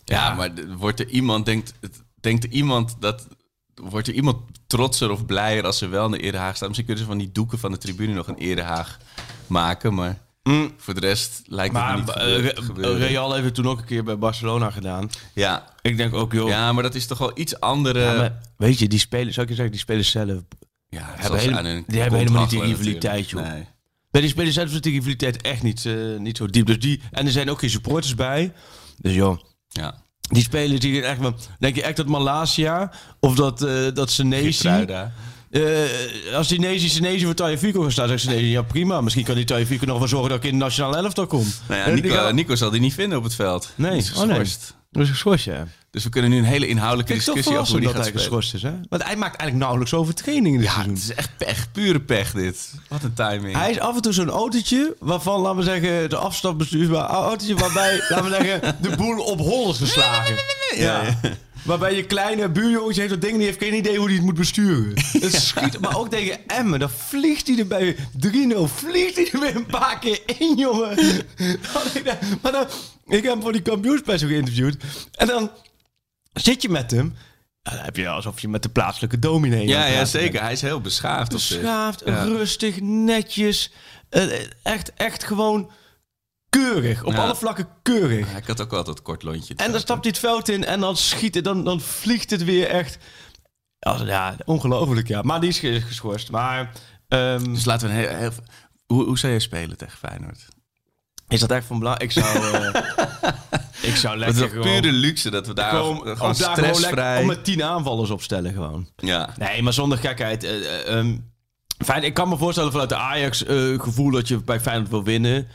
Ja, maar wordt er iemand, denkt, het- denkt er iemand dat... Wordt er iemand trotser of blijer als ze wel in de erehaag staan? Misschien kunnen ze van die doeken van de tribune nog een erehaag maken, maar... Mm. Voor de rest lijkt het me Maar niet eh, gebeuren-. Real heeft het toen ook een keer bij Barcelona gedaan. Ja. Ik denk ook, joh. ja, maar dat is toch wel iets andere... Ja, maar weet je, die spelers, zou ik je zeggen, die spelers zelf. Ja, hebben zoals hele- aan hun die hebben helemaal niet die rivaliteit, joh. Nee. Bij die spelers zelf is die rivaliteit echt niet, eh, niet zo diep. Dus die, en er zijn ook geen supporters bij. Dus joh, Ja. die spelers die echt. Denk je echt dat Malasia of dat, eh dat Senesi. Eh als die Nezi voor Tagliafico gaat staan, zegt Senesi ja prima. Misschien kan die Tagliafico nog wel zorgen dat ik in de nationale elftal kom. Nou ja, Nico, Nico zal die niet vinden op het veld. Nee. Is Oh, nee. Is geschorst, ja. Dus we kunnen nu een hele inhoudelijke toch discussie over hoe die dat gaat hij geschorst is, hè? Want hij maakt eigenlijk nauwelijks overtrainingen dit Ja, seizoen. het is echt pech, pure pech dit. Wat een timing. Hij is af en toe zo'n autootje waarvan, laten we zeggen, de afstapbestuursbaar autootje waarbij, laten we zeggen, de boel op hol is geslagen. Ja. Waarbij je kleine buurjongetje heeft dat ding die heeft geen idee hoe hij het moet besturen. Dat schiet, maar ook tegen Emmen, dan vliegt hij er bij 3-0, vliegt hij er weer een paar keer in, jongen. Maar dan, ik heb hem voor die kampioensprijs ook geïnterviewd. En dan zit je met hem, dan heb je alsof je met de plaatselijke dominee ja, ja, bent. zeker. Hij is heel beschaafd. Beschaafd, rustig, netjes. Eh, echt, echt gewoon keurig. Op Ja. alle vlakken keurig. Ja, Ik had ook altijd kort lontje. En dan stapt hij het veld in en dan schiet het, dan, dan vliegt het weer echt. Ja, ongelooflijk, ja. Maar die is ge- geschorst. Maar ehm, Dus laten we een heel, heel- hoe, hoe zou jij spelen tegen Feyenoord? is dat echt van belang? Ik zou, eh, ik zou is lekker toch gewoon, pure luxe dat we daar gewoon, daar stressvrij... om met tien aanvallers opstellen gewoon. ja. Nee, maar zonder gekheid. eh, eh, ehm, fijn, ik kan me voorstellen vanuit de Ajax-gevoel dat je bij Feyenoord wil winnen.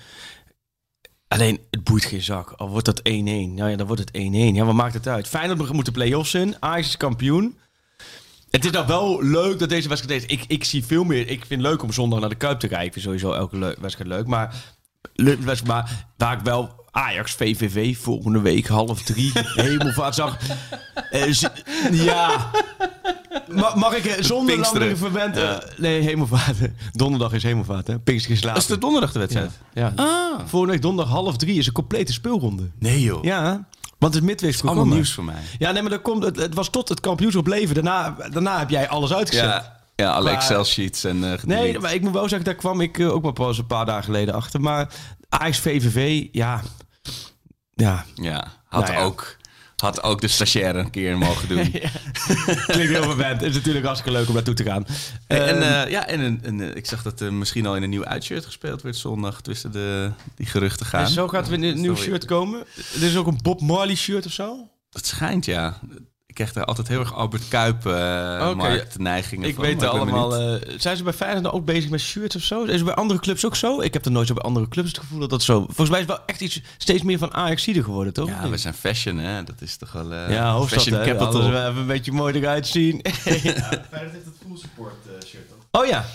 Alleen, het boeit geen zak. Al wordt dat 1-1. Nou ja, dan wordt het 1-1. Ja, wat maakt het uit? Feyenoord moet de play-offs in. Ajax is kampioen. Het is nou wel leuk dat deze wedstrijd is. Ik, ik zie veel meer. Ik vind het leuk om zondag naar de Kuip te kijken. Ik vind sowieso elke wedstrijd leuk. Maar, le- maar waar ik wel Ajax, VVV volgende week half drie hemelvaart zag. Eh, ja. Ma- mag ik eh, zonder Pinksteren. verwend... nee, hemelvaart. Donderdag is hemelvaart, hè? Pinkster is Dat is later. de donderdag de wedstrijd? Ja. Ah. Volgende week donderdag half drie is een complete speelronde. Nee joh. Ja, want het midweeks Allemaal programma. nieuws voor mij. Ja, nee, maar dat komt, het, het was tot het kampioenschap leven. Daarna, daarna heb jij alles uitgezet. Ja, ja alle Excel-sheets en eh. Nee, maar ik moet wel zeggen, daar kwam ik eh, ook maar pas een paar dagen geleden achter. Maar Ajax VVV, ja... Ja, Ja, had, Nou ja. Ook, had ook de stagiaire een keer mogen doen. klinkt heel verwend. Het is natuurlijk hartstikke leuk om naartoe te gaan. En, en, Ehm, eh, ja, en eh, ik zag dat er misschien al in een nieuw uitshirt gespeeld werd zondag tussen de, die geruchten gaan. dus zo gaat er een nieuw shirt komen. Er is ook een Bob Marley shirt of zo. Dat schijnt, ja. Ik krijg daar altijd heel erg Albert Kuip eh Oké. marktneigingen Ik van. weet maar er ben allemaal. eh, zijn ze bij Feyenoord dan ook bezig met shirts of zo? Is het bij andere clubs ook zo? Ik heb er nooit zo bij andere clubs het gevoel dat dat zo. Volgens mij is het wel echt iets steeds meer van Ajax-ieder geworden, toch? ja, we zijn fashion, hè. Dat is toch wel... eh, ja, hoofdstad, fashion hè? capital. Wel even een beetje mooi eruit zien. Ja, Feyenoord heeft het full support eh, shirt toch? oh ja.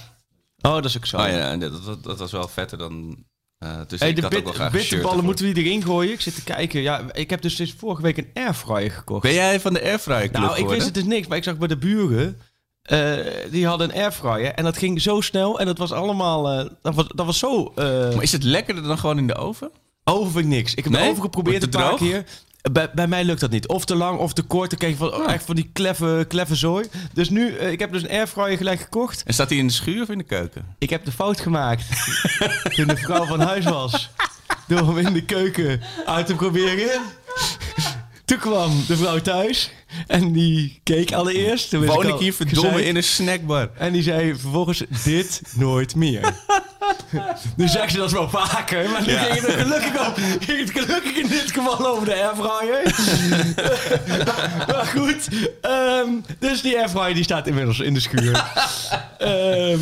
Oh, dat is ook zo. Oh ja, en dat, dat, dat was wel vetter dan... eh dus Hey, ik de had ook wel bit, bitterballen moeten we die erin gooien. Ik zit te kijken. Ja, ik heb dus sinds vorige week een airfryer gekocht. Ben jij van de Airfryer Club nou, ik geworden? wist het dus niks, maar ik zag bij de buren. eh, die hadden een airfryer en dat ging zo snel en dat was allemaal. eh, dat, was, dat was zo. Maar is het lekkerder dan gewoon in de oven? Oven vind ik niks. Ik heb Nee? de oven geprobeerd een paar keer. Bij, bij mij lukt dat niet. Of te lang of te kort. Dan krijg je van, Ah. echt van die kleffe, kleffe zooi. Dus nu, eh, ik heb dus een airfryer gelijk gekocht. En staat hij in de schuur of in de keuken? Ik heb de fout gemaakt toen de vrouw van huis was. Door hem in de keuken uit te proberen. Toen kwam de vrouw thuis en die keek allereerst. Toen wist Woon al ik hier verdomme gezegd. in een snackbar? En die zei vervolgens dit nooit meer. nu zegt ze dat wel vaker, maar nu Ja. ging, het gelukkig op, ging het gelukkig in dit geval over de airfryer. maar goed, ehm, dus die airfryer die staat inmiddels in de schuur. Ehm,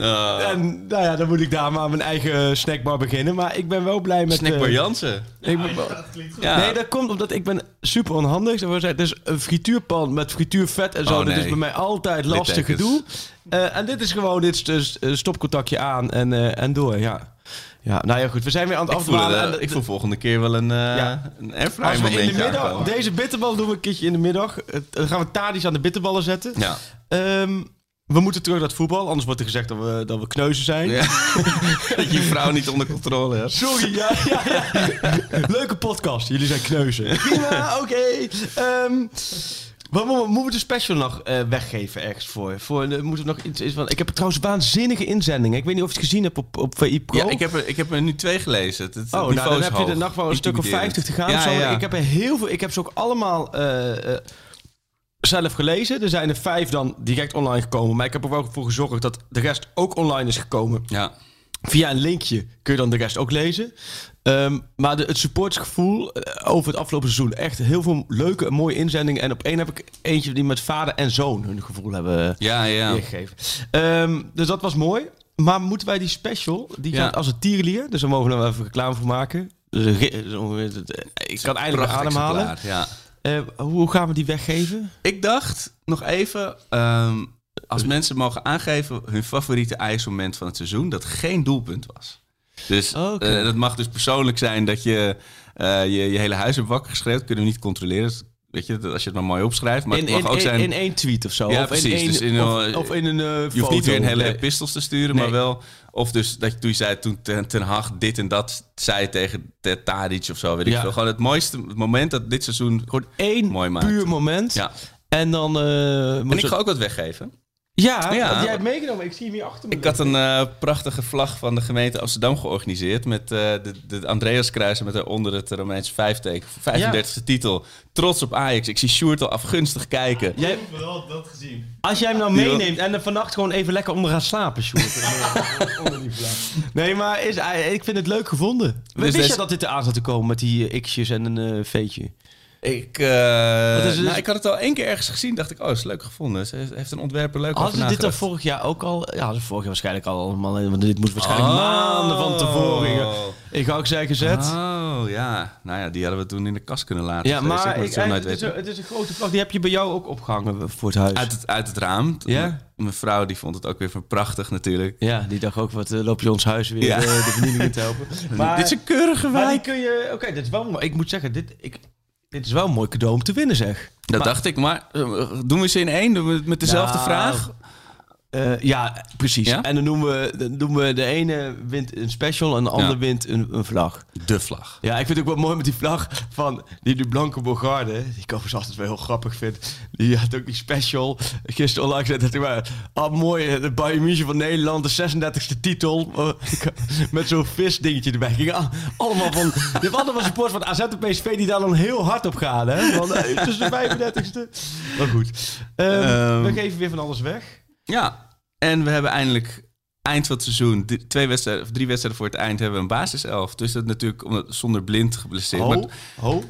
Ah. en nou ja, dan moet ik daar maar mijn eigen snackbar beginnen. Maar ik ben wel blij met... Snackbar eh, Jansen. ik ben wel- Dat klinkt goed. Ja. Nee, dat komt omdat ik ben super onhandig. Dus een frituurpan met frituurvet en zo. Oh, Dat is bij mij altijd lastig gedoe. Eh, en dit is gewoon dit is dus, eh, stopcontactje aan en, eh, en door. Ja. ja, nou ja, goed. We zijn weer aan het afdwalen. ik voel volgende keer wel een, eh Ja. een Als airfryer we in de middag, aankomen. deze bitterbal doen we een keertje in de middag. Dan gaan we tadi's aan de bitterballen zetten. Ja. Ehm, we moeten terug naar het voetbal, anders wordt er gezegd dat we, dat we kneuzen zijn. ja. dat je je vrouw niet onder controle hebt. Sorry, ja, ja, ja. Leuke podcast. Jullie zijn kneuzen. Prima, oké. Ehm, Wat mo- moeten we de special nog eh, weggeven ergens voor? voor eh, moeten we nog iets, iets van, ik heb trouwens waanzinnige inzendingen. Ik weet niet of je het gezien hebt op, op VI Pro. Ja, ik heb, er, ik heb er nu twee gelezen. Het, het Oh, nou, dan heb je er nog wel een stuk of Intimiderend. 50 te gaan. Ja, zo. ja. Ik heb er heel veel. Ik heb ze ook allemaal eh, eh, zelf gelezen. Er zijn er vijf dan direct online gekomen. Maar ik heb er wel voor gezorgd dat de rest ook online is gekomen. Ja. Via een linkje kun je dan de rest ook lezen. Ehm, maar de, het supportsgevoel eh, over het afgelopen seizoen. Echt heel veel leuke en mooie inzendingen. En op één heb ik eentje die met vader en zoon hun gevoel hebben Ja, ja. weergegeven. Ehm, dus dat was mooi. Maar moeten wij die special, die Ja. gaat als een tierenlier. Dus daar mogen we wel even reclame voor maken. Dus ongeveer- ik kan eindelijk ademhalen. Ja. Eh, hoe gaan we die weggeven? Ik dacht nog even, ehm, als mensen mogen aangeven hun favoriete ijsmoment van het seizoen, dat geen doelpunt was. Dus eh, dat mag dus persoonlijk zijn dat je eh, je, je hele huis hebt wakker geschreeuwd. Kunnen we niet controleren. Dus, weet je, als je het maar mooi opschrijft. Maar in, het mag in, ook zijn... in één tweet of zo? Ja, of precies. In Dus in of, een- of in een eh, je hoeft niet weer een hele Nee. epistels te sturen, Nee. maar wel... Of dus dat je toen je zei, toen ten, ten Hag dit en dat zei tegen Ted Tadic of zo, weet ik veel. Gewoon het mooiste moment dat dit seizoen Gewoon één mooi maakt. puur moment. Ja. En dan... eh, En moet ik ga ook wat weggeven. Ja, Ja. jij hebt meegenomen. Ik zie hem hier achter me. Ik had een eh, prachtige vlag van de gemeente Amsterdam georganiseerd. Met eh, de, de Andreaskruis met daaronder het Romeinse vijfteken. 35e titel. Trots op Ajax. Ik zie Sjoerd al afgunstig kijken. Jij, Ik heb wel dat gezien. Als jij hem nou meeneemt en er vannacht gewoon even lekker onder gaat slapen, Sjoerd. Onder die vlag. nee, maar is, eh, ik vind het leuk gevonden. Wist deze- je dat dit eraan zat te komen met die x'jes en een eh veetje? Ik, eh, het? nou, ik had het al één keer ergens gezien. Dacht ik, oh, is leuk gevonden. Ze heeft een ontwerper leuk Hadden ze dit dan vorig jaar ook al? Ja, vorig jaar waarschijnlijk al allemaal. Want dit moest waarschijnlijk Oh. maanden van tevoren. Ik ga ook zeggen gezet. Oh, ja. Nou ja, die hadden we toen in de kast kunnen laten. ja, Dus ik maar moet ik, het het, is het is een grote vlag. Die heb je bij jou ook opgehangen voor het huis. Uit het, uit het raam. Ja? Mijn vrouw die vond het ook weer van prachtig natuurlijk. Ja, die dacht ook, wat eh, loop je ons huis weer Ja. eh, de vernieling in te helpen. dit is een keurige Maar wijk. kun je... Oké, dit is wel. Ik moet zeggen, dit, ik, dit is wel een mooi cadeau om te winnen, zeg. Dat Maar- dacht ik, maar eh, doen we ze in één? Doen we het met dezelfde Nou, vraag? Eh, ja, precies. Ja? En dan noemen we, dan doen we de ene wint een special en de ander Ja. wint een, een vlag. De vlag. Ja, ik vind het ook wel mooi met die vlag van die, die Blanke Bogarde. Die ik overigens altijd wel heel grappig vind. Die had ook die special gisteren online gezet. Dat hij maar, ah mooi, eh, de Bayern München van Nederland, de 36e titel. Oh, met zo'n visdingetje erbij. Ging al- allemaal van, hebt allemaal support van AZ en PSV die daar dan heel hard op gaan. Hè? Van, eh, het is de 35e. Maar goed, Ehm, Ehm. we geven weer van alles weg. Ja, en we hebben eindelijk eind van het seizoen, twee wedstrijden, of drie wedstrijden voor het eind, hebben we een basiself. Dus dat natuurlijk omdat, zonder blind geblesseerd. Ho, Maar- ho,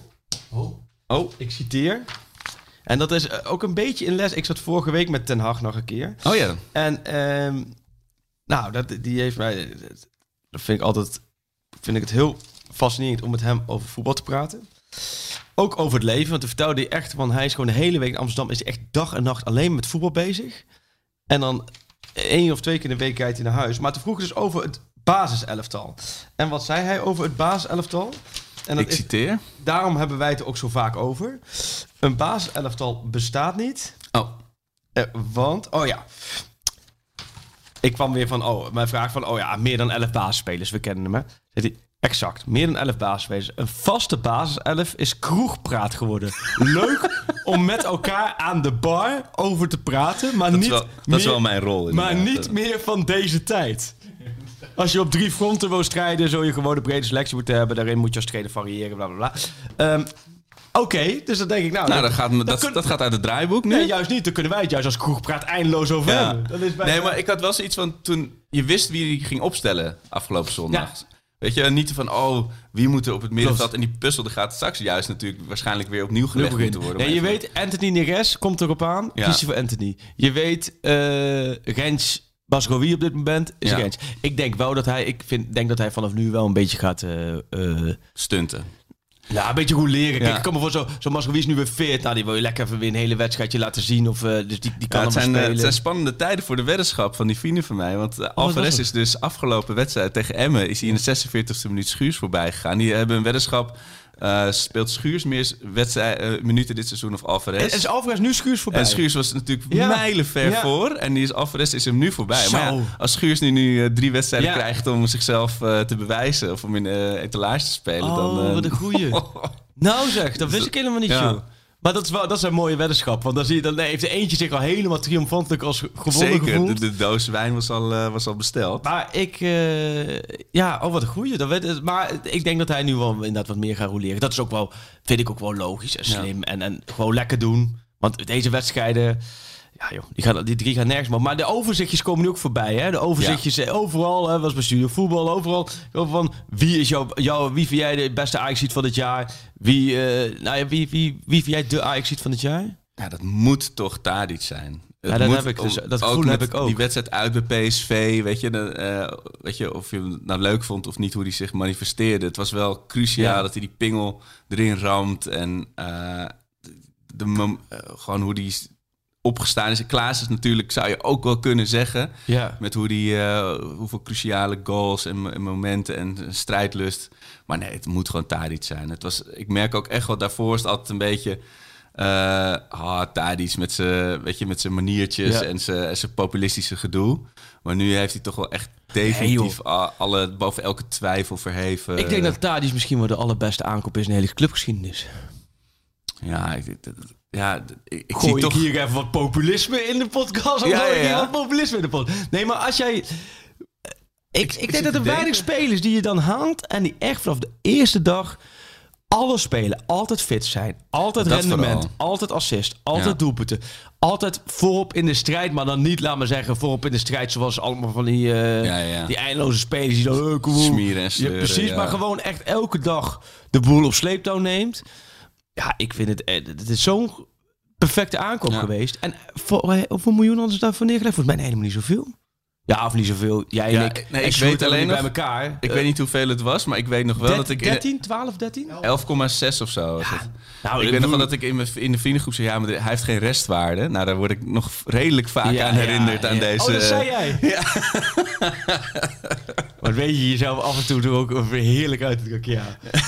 ho. Oh, ik citeer. En dat is eh, ook een beetje in les. Ik zat vorige week met Ten Hag nog een keer. oh ja, En ehm, nou, dat, die heeft mij. Dat vind ik altijd. Vind ik het heel fascinerend om met hem over voetbal te praten. Ook over het leven. Want hij vertelde hij echt van hij is gewoon de hele week in Amsterdam. Is hij echt dag en nacht alleen met voetbal bezig. En dan één of twee keer in de week rijdt hij naar huis. Maar toen vroeg dus over het basiselftal. En wat zei hij over het basiselftal? En dat ik is, citeer. daarom hebben wij het ook zo vaak over. Een basiselftal bestaat niet. Oh, Eh, want, oh ja. Ik kwam weer van, oh, mijn vraag van, oh ja, meer dan 11 basisspelers. We kennen hem, hè? Exact, meer dan 11 basisspelers. Een vaste basiself is kroegpraat geworden. Leuk om met elkaar aan de bar over te praten, maar dat, niet is wel, dat meer, is wel mijn rol. maar niet meer van deze tijd. Als je op drie fronten wil strijden, zul je gewoon een brede selectie moeten hebben. Daarin moet je als trainer variëren, bla bla bla. Ehm, Oké, dus dan denk ik, nou... Nou, dat gaat, me- dat, kun- dat gaat uit het draaiboek nu. Nee, juist niet. Dan kunnen wij het juist als kroegpraat eindeloos over Ja. hebben. Dat is Nee, maar ik had wel zoiets van toen je wist wie je ging opstellen afgelopen zondag. Weet je, niet van oh, wie moet er op het middenveld en die puzzel gaat straks juist natuurlijk waarschijnlijk weer opnieuw gelegd moeten worden. Nee, je weet, Anthony Neres komt erop aan. Ja. Kies je voor Anthony. Je weet, eh Rens Basrowi op dit moment is Ja. Rens. Ik denk wel dat hij, ik vind, denk dat hij vanaf nu wel een beetje gaat, eh eh, stunten. Ja, een beetje goed leren. Kijk, ik kan me voor zo, zo is nu weer fit. Nou, die wil je lekker even weer een hele wedstrijdje laten zien. Of, eh, dus die, die kan Ja, het, zijn, eh, spelen. het zijn spannende tijden voor de weddenschap van die vrienden van mij. Want uh, Alvarez is dus afgelopen wedstrijd tegen Emmen... is hij in de 46e minuut Schuurs voorbij gegaan. Die hebben een weddenschap... eh, speelt Schuurs meer wedstrijd, eh, minuten dit seizoen of Alvarez? En is Alvarez nu Schuurs voorbij? En Schuurs was natuurlijk Ja. mijlenver Ja. voor. En die is, Alvarez is hem nu voorbij. Zo. Maar ja, als Schuurs nu, nu eh, drie wedstrijden krijgt om zichzelf te bewijzen... of om in de etalage te spelen... Oh, dan, wat een goeie. Nou zeg, dat wist ik helemaal niet, joh. Maar dat is, wel, dat is een mooie weddenschap. Want dan, zie je, dan heeft er eentje zich al helemaal triomfantelijk als ge- gewonnen Zeker, gevoeld. de, de doos wijn was al, eh, was al besteld. Maar ik... eh, ja, oh wat een goeie. Dat weet, maar ik denk dat hij nu wel inderdaad wat meer gaat roleren. Dat is ook wel, vind ik ook wel logisch en Ja. slim. En, en gewoon lekker doen. Want deze wedstrijden... Ja joh, die, gaan, die drie gaan nergens meer. Maar de overzichtjes komen nu ook voorbij. Hè? De overzichtjes eh, overal. Hè, was bij Studio Voetbal, overal. Over van wie is jouw, jouw, wie vind jij de beste ajax van dit jaar? Wie, eh, nou ja, wie, wie, wie vind jij de ajax van dit jaar? Ja, dat moet toch Tadic zijn. Het Ja, dat heb ik dus- dat gevoel heb ik ook. Die wedstrijd uit bij PSV, weet je, de, eh, weet je, of je hem nou leuk vond of niet, hoe hij zich manifesteerde. Het was wel cruciaal Ja. dat hij die pingel erin ramt en de, eh, gewoon hoe die opgestaan is. En Klaas is natuurlijk, zou je ook wel kunnen zeggen, Ja. met hoe die, eh, hoeveel cruciale goals en, en momenten en strijdlust. Maar nee, het moet gewoon Tadic zijn. Het was, ik merk ook echt wel, daarvoor is het altijd een beetje... ah, Tadic met zijn, weet je, met zijn maniertjes Ja. en zijn, populistische gedoe. Maar nu heeft hij toch wel echt definitief alle, boven elke twijfel verheven. Ik denk dat Tadic misschien wel de allerbeste aankoop is in de hele clubgeschiedenis. Ja, ik, ik- ja, ik, zie ik toch... hier even wat populisme in de podcast? Of Ja, wat populisme in de podcast? Nee, maar als jij... Ik, ik, denk dat er weinig spelers die je dan haalt... en die echt vanaf de eerste dag alles spelen. Altijd fit zijn. Altijd Dat rendement. vooral. Altijd assist. Altijd Ja. doelpunten. Altijd voorop in de strijd. Maar dan niet, laat maar zeggen, voorop in de strijd... zoals allemaal van die, Ja, ja. die eindeloze spelers... die dan... eh. Smieren en sleuren, precies, maar gewoon echt elke dag de boel op sleeptouw neemt. Ja, ik vind het... eh, Het is zo'n perfecte aankoop Ja. geweest. En voor, eh, hoeveel miljoen hadden ze daarvoor neergelegd? Volgens mij helemaal niet zoveel. Ja, of niet zoveel. Jij Ja, en ik. nee, ik weet alleen nog- bij elkaar. Ik Eh, weet niet hoeveel het was, maar ik weet nog wel dat ik... in- 13, 12, 13? 11,6 of zo. Nou, ik weet nog wel dat ik in, mijn, in de vriendengroep zei... ja, maar hij heeft geen restwaarde. Nou, daar word ik nog redelijk vaak aan herinnerd aan deze... Oh, dat zei jij? Ja. Maar weet je jezelf af en toe ook weer heerlijk uit het ja.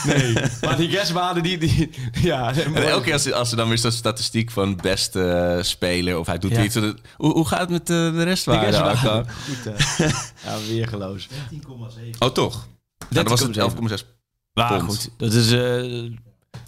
Nee. maar die restwaarden die, die... Ja, En elke keer als, ze- als ze dan weer zo'n statistiek van beste eh, speler... of hij doet iets... Hoe, hoe gaat het met de, de restwaarde? Goed, hè. Ja, weergeloos. 10,7. Oh, toch? Nou, dan was het 11,6 Maar pond. goed, dat is...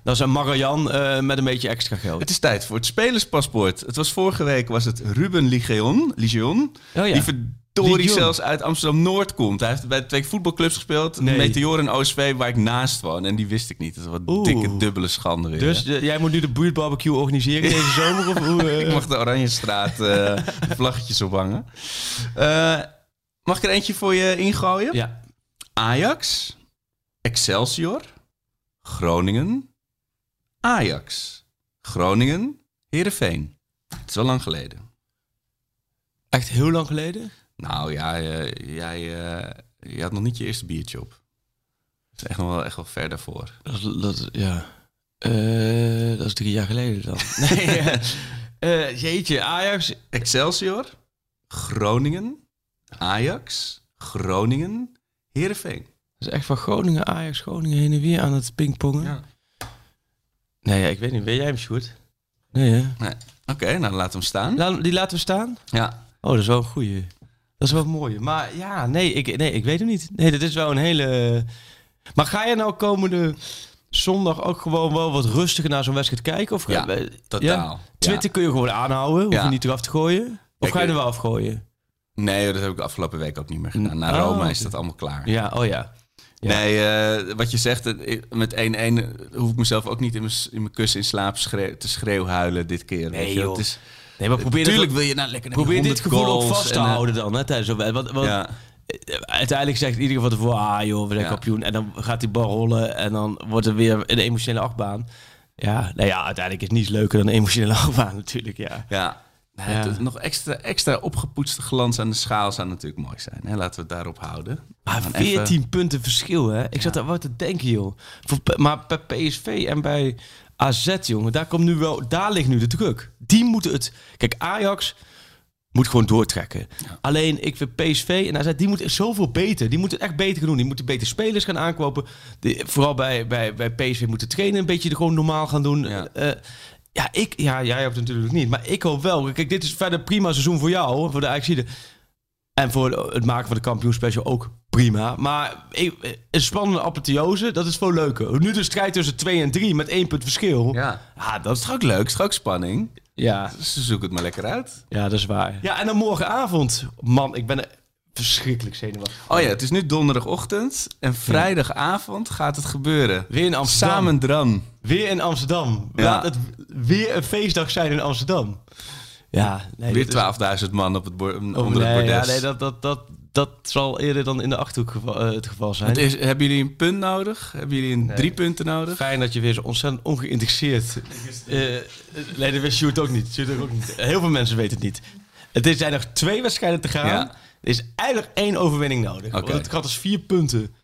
dat is een Marian eh, met een beetje extra geld. Het is tijd voor het spelerspaspoort. Het was vorige week was het Ruben Ligeon, Ligeon Oh ja. die verdorie zelfs uit Amsterdam-Noord komt. Hij heeft bij twee voetbalclubs gespeeld. Nee. Meteor en OSV, waar ik naast woon. En die wist ik niet. Dat wat Oeh. dikke dubbele schande weer. Dus eh, jij moet nu de buurtbarbecue organiseren deze zomer? Of hoe, eh? ik mag de Oranjestraat eh vlaggetjes ophangen. Mag ik er eentje voor je ingooien? Ja. Ajax, Excelsior, Groningen, Ajax, Groningen, Heerenveen. Het is wel lang geleden. Echt heel lang geleden? Nou ja, eh, jij eh, je had nog niet je eerste biertje op. Dat is echt nog wel, echt wel ver daarvoor. Dat, is- dat, ja. Eh, dat is drie jaar geleden dan. nee, jeetje, Ajax. Excelsior, Groningen, Ajax, Groningen, Heerenveen. Dat is echt van Groningen, Ajax, Groningen heen en weer aan het pingpongen. Ja. Nee, ja, ik weet niet. Weet jij hem, Sjoerd? Nee, hè? Nee. Oké, nou laten we hem staan. Laat- die laten we staan? Ja. Oh, dat is wel een goeie. Dat is wel mooi. Maar ja, nee ik, nee, ik weet het niet. Nee, dat is wel een hele... Maar ga je nou komende zondag ook gewoon wel wat rustiger naar zo'n wedstrijd kijken? Of Ja, eh, totaal. Twitter Ja. kun je gewoon aanhouden. Hoef Ja. je niet eraf te gooien. Of Ik- ga je er wel afgooien? Nee, dat heb ik de afgelopen week ook niet meer gedaan. Na Oh, Roma is dat allemaal klaar. Ja, oh ja. Ja. Nee, eh, wat je zegt, eh, met 1-1 hoef ik mezelf ook niet in mijn, in mijn kussen in slaap schreeuw, te schreeuwhuilen dit keer. weet Nee, je. joh. Het is, Nee, maar probeer, Tuurlijk dit, wil je nou lekker naar probeer dit 100 gevoel ook vast te en, eh, houden dan, hè, tijdens zo'n. Want, want Ja, eh, uiteindelijk zegt iedereen van tevoren, ah joh, we zijn Ja. kampioen. En dan gaat die bal rollen en dan wordt er weer een emotionele achtbaan. Ja, nou ja, uiteindelijk is niets leuker dan een emotionele achtbaan natuurlijk, ja. ja. Nee, Ja. het- nog extra, extra opgepoetste glans aan de schaal zou natuurlijk mooi zijn. Hè? Laten we het daarop houden. Maar Dan 14 punten verschil, hè? Ik zat daar wat te denken, joh. Voor, maar bij PSV en bij AZ, jongen, daar, komt nu wel, daar ligt nu de druk. Die moeten het... Kijk, Ajax moet gewoon doortrekken. Alleen, ik vind PSV en AZ, die moeten zoveel beter. Die moeten het echt beter gaan doen. Die moeten beter spelers gaan aankopen. Die, vooral bij, bij, bij PSV moeten trainen een beetje gewoon normaal gaan doen. Ja. Ja. Ja, ik, ja, jij hebt het natuurlijk niet. Maar ik hoop wel. Kijk, dit is verder prima seizoen voor jou, voor de Ajaxide. En voor het maken van de kampioenspecial ook prima. Maar een spannende apotheose, dat is veel leuker. Nu de strijd tussen 2 en 3 met één punt verschil. Ja. dat is ook leuk? ook spanning? Ja, Dus zoek het maar lekker uit. ja, dat is waar. Ja, en dan morgenavond. Man, ik ben er verschrikkelijk zenuwachtig. Oh ja, het is nu donderdagochtend. En vrijdagavond gaat het gebeuren. Weer in Amsterdam. Samen dran. Weer in Amsterdam. Ja. Laat het weer een feestdag zijn in Amsterdam. Ja, nee, Weer dit is- 12.000 man op het bor- Oh, onder nee, het bordes. ja, nee, dat, dat, dat, dat zal eerder dan in de Achterhoek geval, eh, het geval zijn. Het is, hebben jullie een punt nodig? Hebben jullie een drie punten nodig? Fijn dat je weer zo ontzettend ongeïnteresseerd... eh nee, dat wist Sjoerd ook niet. Sjoerd ook niet. Heel veel mensen weten het niet. Het is- zijn nog twee wedstrijden te gaan. Ja. Er is eigenlijk één overwinning nodig. Oké. Want het gaat dus vier punten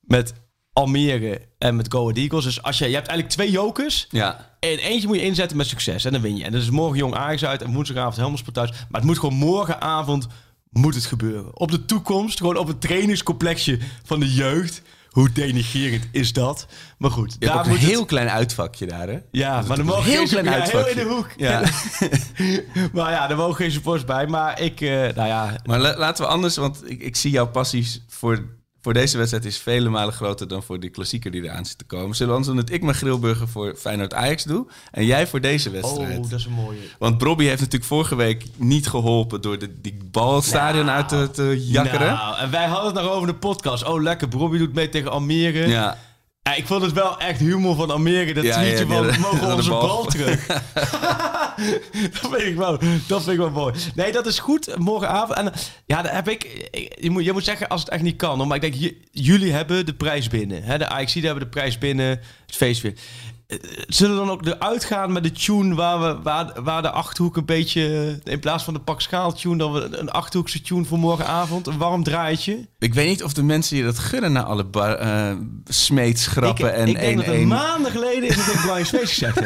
met Almere en met Go Ahead Eagles. Dus als je, je hebt eigenlijk twee jokers. Ja. En eentje moet je inzetten met succes. En dan win je. En dat is morgen Jong Ajax uit en woensdagavond Helmersport thuis. Maar het moet gewoon morgenavond moet het gebeuren. Op de toekomst, gewoon op het trainingscomplexje van de jeugd. Hoe denigerend is dat? Maar goed, Je hebt ook een moet het- heel klein uitvakje daar, hè? ja, maar er een mogen heel geen klein ja, heel uitvakje. in de hoek. Ja. maar ja, er mogen geen supporters bij. Maar ik, eh, nou ja, Maar la- laten we anders, want ik, ik zie jouw passies voor, voor deze wedstrijd is vele malen groter dan voor die klassieker die eraan zit te komen. Zullen we anders doen dat ik mijn grillburger voor Feyenoord Ajax doe en jij voor deze wedstrijd? oh, dat is een mooie. Want Bobby heeft natuurlijk vorige week niet geholpen door de, die bal het stadion uit te, te jakkeren. Nou, en wij hadden het nog over de podcast. Oh, lekker. Bobby doet mee tegen Almere. ja. Ja, ik vond het wel echt humor van Almere. Dat Ja, tweetje van, mogen onze bal, bal. terug? dat, vind ik wel, dat vind ik wel mooi. Nee, dat is goed. Morgenavond. En ja, daar heb ik... Je moet, je moet zeggen als het echt niet kan. hoor. Maar ik denk, jullie hebben de prijs binnen. Hè? De AXC hebben de prijs binnen. Het feest weer. Zullen we dan ook eruit gaan met de tune waar, we, waar, waar de Achterhoek een beetje... In plaats van de Pak Schaal tune, dan we een Achterhoekse tune voor morgenavond. Een warm draaitje. Ik weet niet of de mensen je dat gunnen na alle bar, eh, smeetsgrappen ik, en ik denk dat 1-1. het maanden geleden is dat ik Brian Space gezegd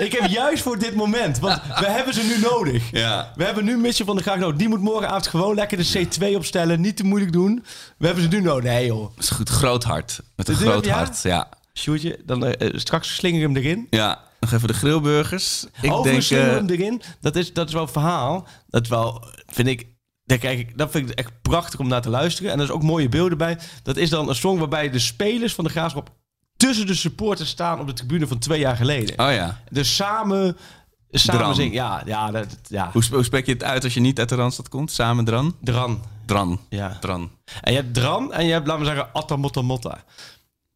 ik heb juist voor dit moment, want we hebben ze nu nodig. Ja. We hebben nu Mitchell van der Graag nodig. Die moet morgenavond gewoon lekker de C2 opstellen. Niet te moeilijk doen. We hebben ze nu nodig. Nee joh. Dat is goed, groot hart. Met een groot hart, ja. Sjoerdje, dan eh, straks slinger hem erin. Ja, nog even de grillburgers. Ik Overigens denk... slinger eh, hem erin. Dat is, dat is wel een verhaal. Dat wel, vind ik... Daar kijk ik, dat vind ik echt prachtig om naar te luisteren. En er is ook mooie beelden bij. Dat is dan een song waarbij de spelers van de Graafschap tussen de supporters staan op de tribune van twee jaar geleden. oh ja. Dus samen, samen zingen. Ja, ja, dat, ja. Hoe, hoe spreek je het uit als je niet uit de Randstad komt? Samen dran? Dran. Dran. Ja. Dran. En je hebt Dran en je hebt, laten we zeggen, Atta Motta Motta.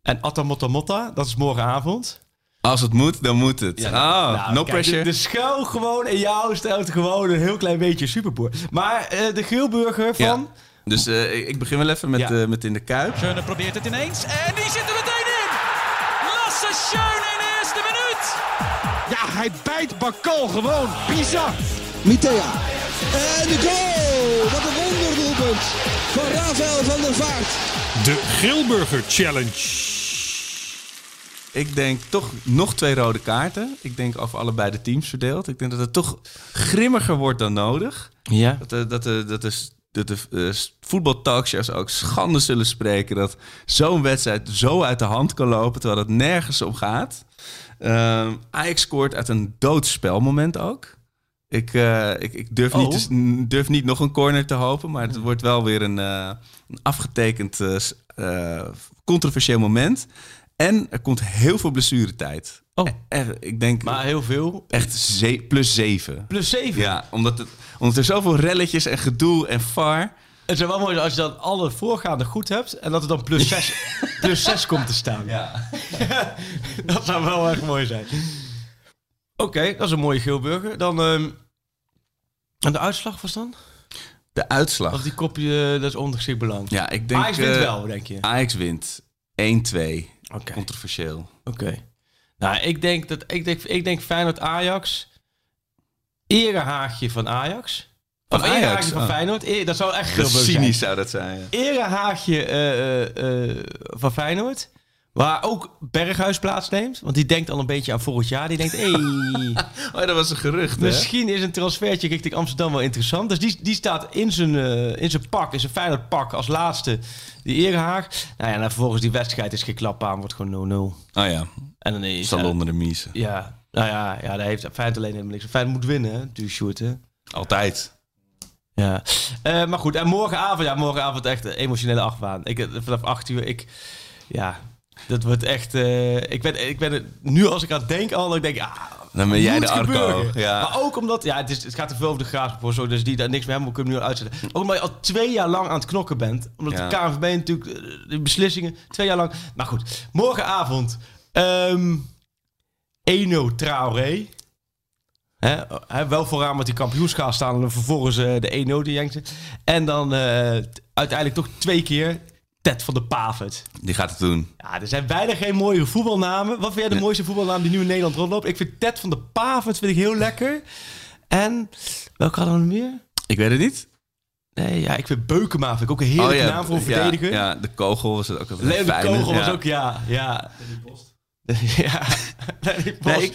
En Atta Motta Motta, dat is morgenavond. Als het moet, dan moet het. Ja, oh, nou, no kijk, pressure. De, de schuil gewoon in jou stelt gewoon een heel klein beetje superboer. Maar eh, de grillburger van... Ja. Dus eh, ik- begin wel even met, Ja. eh, met in de kuip. Schöne probeert het ineens en die zit er meteen in. Lasse Schöne in de eerste minuut. Ja, hij bijt Bakal gewoon. Bizar. Mitea. En de goal! Wat een wonderdoelpunt van Rafael van der Vaart. De Grillburger Challenge. Ik denk toch nog twee rode kaarten. Ik denk over allebei de teams verdeeld. Ik denk dat het toch grimmiger wordt dan nodig. Ja. Dat de, dat de, dat de, dat de eh, voetbaltalkshows ook schande zullen spreken... dat zo'n wedstrijd zo uit de hand kan lopen... terwijl het nergens om gaat. Ehm Ajax scoort uit een doodspelmoment ook. Ik, eh, ik, ik durf, Oh. niet te- durf niet nog een corner te hopen... maar het wordt wel weer een, eh, een afgetekend controversieel moment... En er komt heel veel blessuretijd. Oh. Eh, ik denk Maar heel veel. echt ze- plus zeven. Plus 7. Ja, omdat, het, omdat er zoveel relletjes en gedoe en var. Het zou wel mooi zijn als je dan alle voorgaande goed hebt... en dat er dan plus 6 plus zes komt te staan. Ja. dat zou wel erg mooi zijn. Oké, dat is een mooie grillburger. Dan... ehm, en de uitslag was dan? De uitslag. Of die kopje, eh, dat is ondergeschikt belang. Ja, ik denk... Ajax wint eh, wel, denk je? Ajax wint. 1-2. Oké. Controversieel. Oké. Nou, ik denk dat ik denk, ik denk Feyenoord Ajax. Erehaagje van Ajax. Van Of Ajax? van Oh. Feyenoord. E- dat zou echt Dat grillburger zijn. cynisch zou dat zijn. ja. Erehaagje eh, eh, eh, van Feyenoord. Waar ook Berghuis plaatsneemt. Want die denkt al een beetje aan vorig jaar. Die denkt, hé, Oh, dat was een gerucht, hè? misschien is een transfertje richting Amsterdam wel interessant. Dus die, die staat in zijn, eh, in zijn pak, in zijn Feyenoord pak als laatste. Die Erehaag. Nou ja, en dan vervolgens die wedstrijd is geen klap aan. Wordt gewoon 0-0. Oh ja, En dan is zal onder de miezen. Ja, nou ja, ja daar heeft Feyenoord alleen helemaal niks. Feyenoord moet winnen, hè, du Sjoerd, hè? Altijd. Ja, Eh, maar goed. En morgenavond, ja, morgenavond echt een emotionele achtbaan. Ik, eh, vanaf 8 uur, ik, ja, dat wordt echt, eh, ik ben, ik ben er nu als ik aan het denken al, dan denk ik, ah, Dan ben jij de Arco. Ja. Maar ook omdat, ja, het, is, het gaat te veel over de graafsport, zo, dus die daar niks mee hebben, we kunnen nu al uitzetten. Ook omdat je al twee jaar lang aan het knokken bent. Omdat Ja. de KNVB natuurlijk, eh, de beslissingen, twee jaar lang. Maar goed, morgenavond, ehm Eno Traoré. Hè, hè, wel vooraan met die kampioenschaal staan en dan vervolgens eh, de 1-0 de Jengse. En dan uiteindelijk toch twee keer Ted van de Pavert. Die gaat het doen. Ja, er zijn bijna geen mooie voetbalnamen. Wat vind jij de Nee. mooiste voetbalnaam die nu in Nederland rondloopt? Ik vind Ted van de Pavert vind ik heel lekker. En welke hadden we nog meer? Ik weet het niet. Nee, ja, ik vind Beukema vind ik ook een heerlijke naam voor een Oh ja, verdediger. Ja, de kogel was het ook Leo de Kogel was ook, ja. ja. ja. Nee, ik,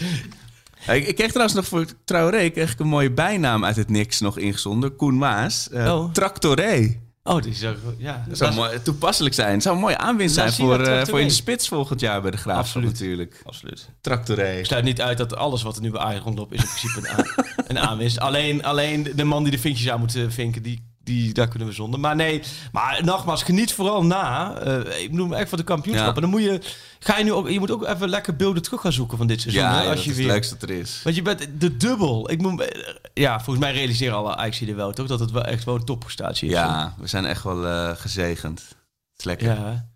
Ja, ik, ik kreeg trouwens nog voor Traoré kreeg ik een mooie bijnaam uit het niks nog ingezonden. Koen Maas. Eh, Oh. Tractoré. Oh, die ook... Ja, Dat zou mooi, toepasselijk zijn. Het zou een mooie aanwinst zijn voor, Tractoré. voor in de spits volgend jaar bij de Graafschap Absoluut. natuurlijk. Absoluut. Tractoré. Ik sluit niet uit dat alles wat er nu bij Ajax rondloopt is in principe een, een aanwinst. Alleen, alleen de man die de vinkjes aan moet eh, vinken, die, die, daar kunnen we zonder. Maar nee, maar nogmaals, geniet vooral na. Eh, ik bedoel echt voor de kampioenschap. Ja. En dan moet je, ga je nu ook, je moet ook even lekker beelden terug gaan zoeken van dit seizoen. Ja, hè, als je is weer, het leukste dat er is. Want je bent de dubbel. Ik moet, ja, volgens mij realiseren alle Ajax er wel toch dat het wel echt wel een topprestatie is. Ja, we zijn echt wel eh, gezegend. Het is lekker. Ja.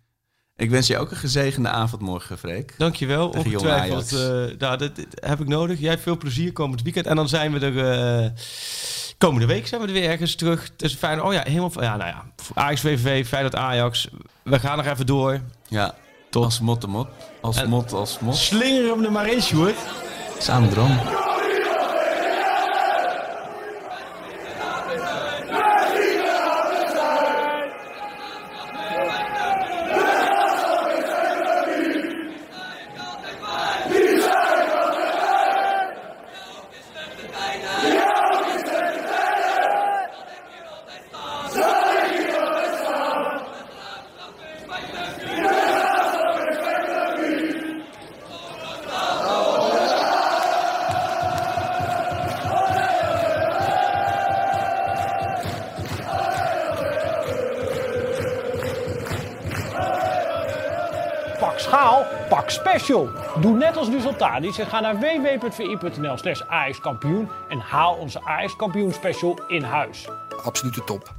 Ik wens je ook een gezegende avond morgen, Freek. Dankjewel. Ongetwijfeld. Eh nou, dat, dat heb ik nodig. Jij hebt veel plezier komend weekend. En dan zijn we er... komende week zijn we er weer ergens terug. Is fijn. Oh ja, helemaal... Ja, nou ja. Ajax VVV, Feyenoord Ajax. We gaan nog even door. Ja, als mot de mot. Als En- mot, als mot. Slinger hem er maar in, Sjoerd. Samen droom. Als Resultadis en ga naar www.vi.nl slash en haal onze AX kampioen special in huis. Absolute top.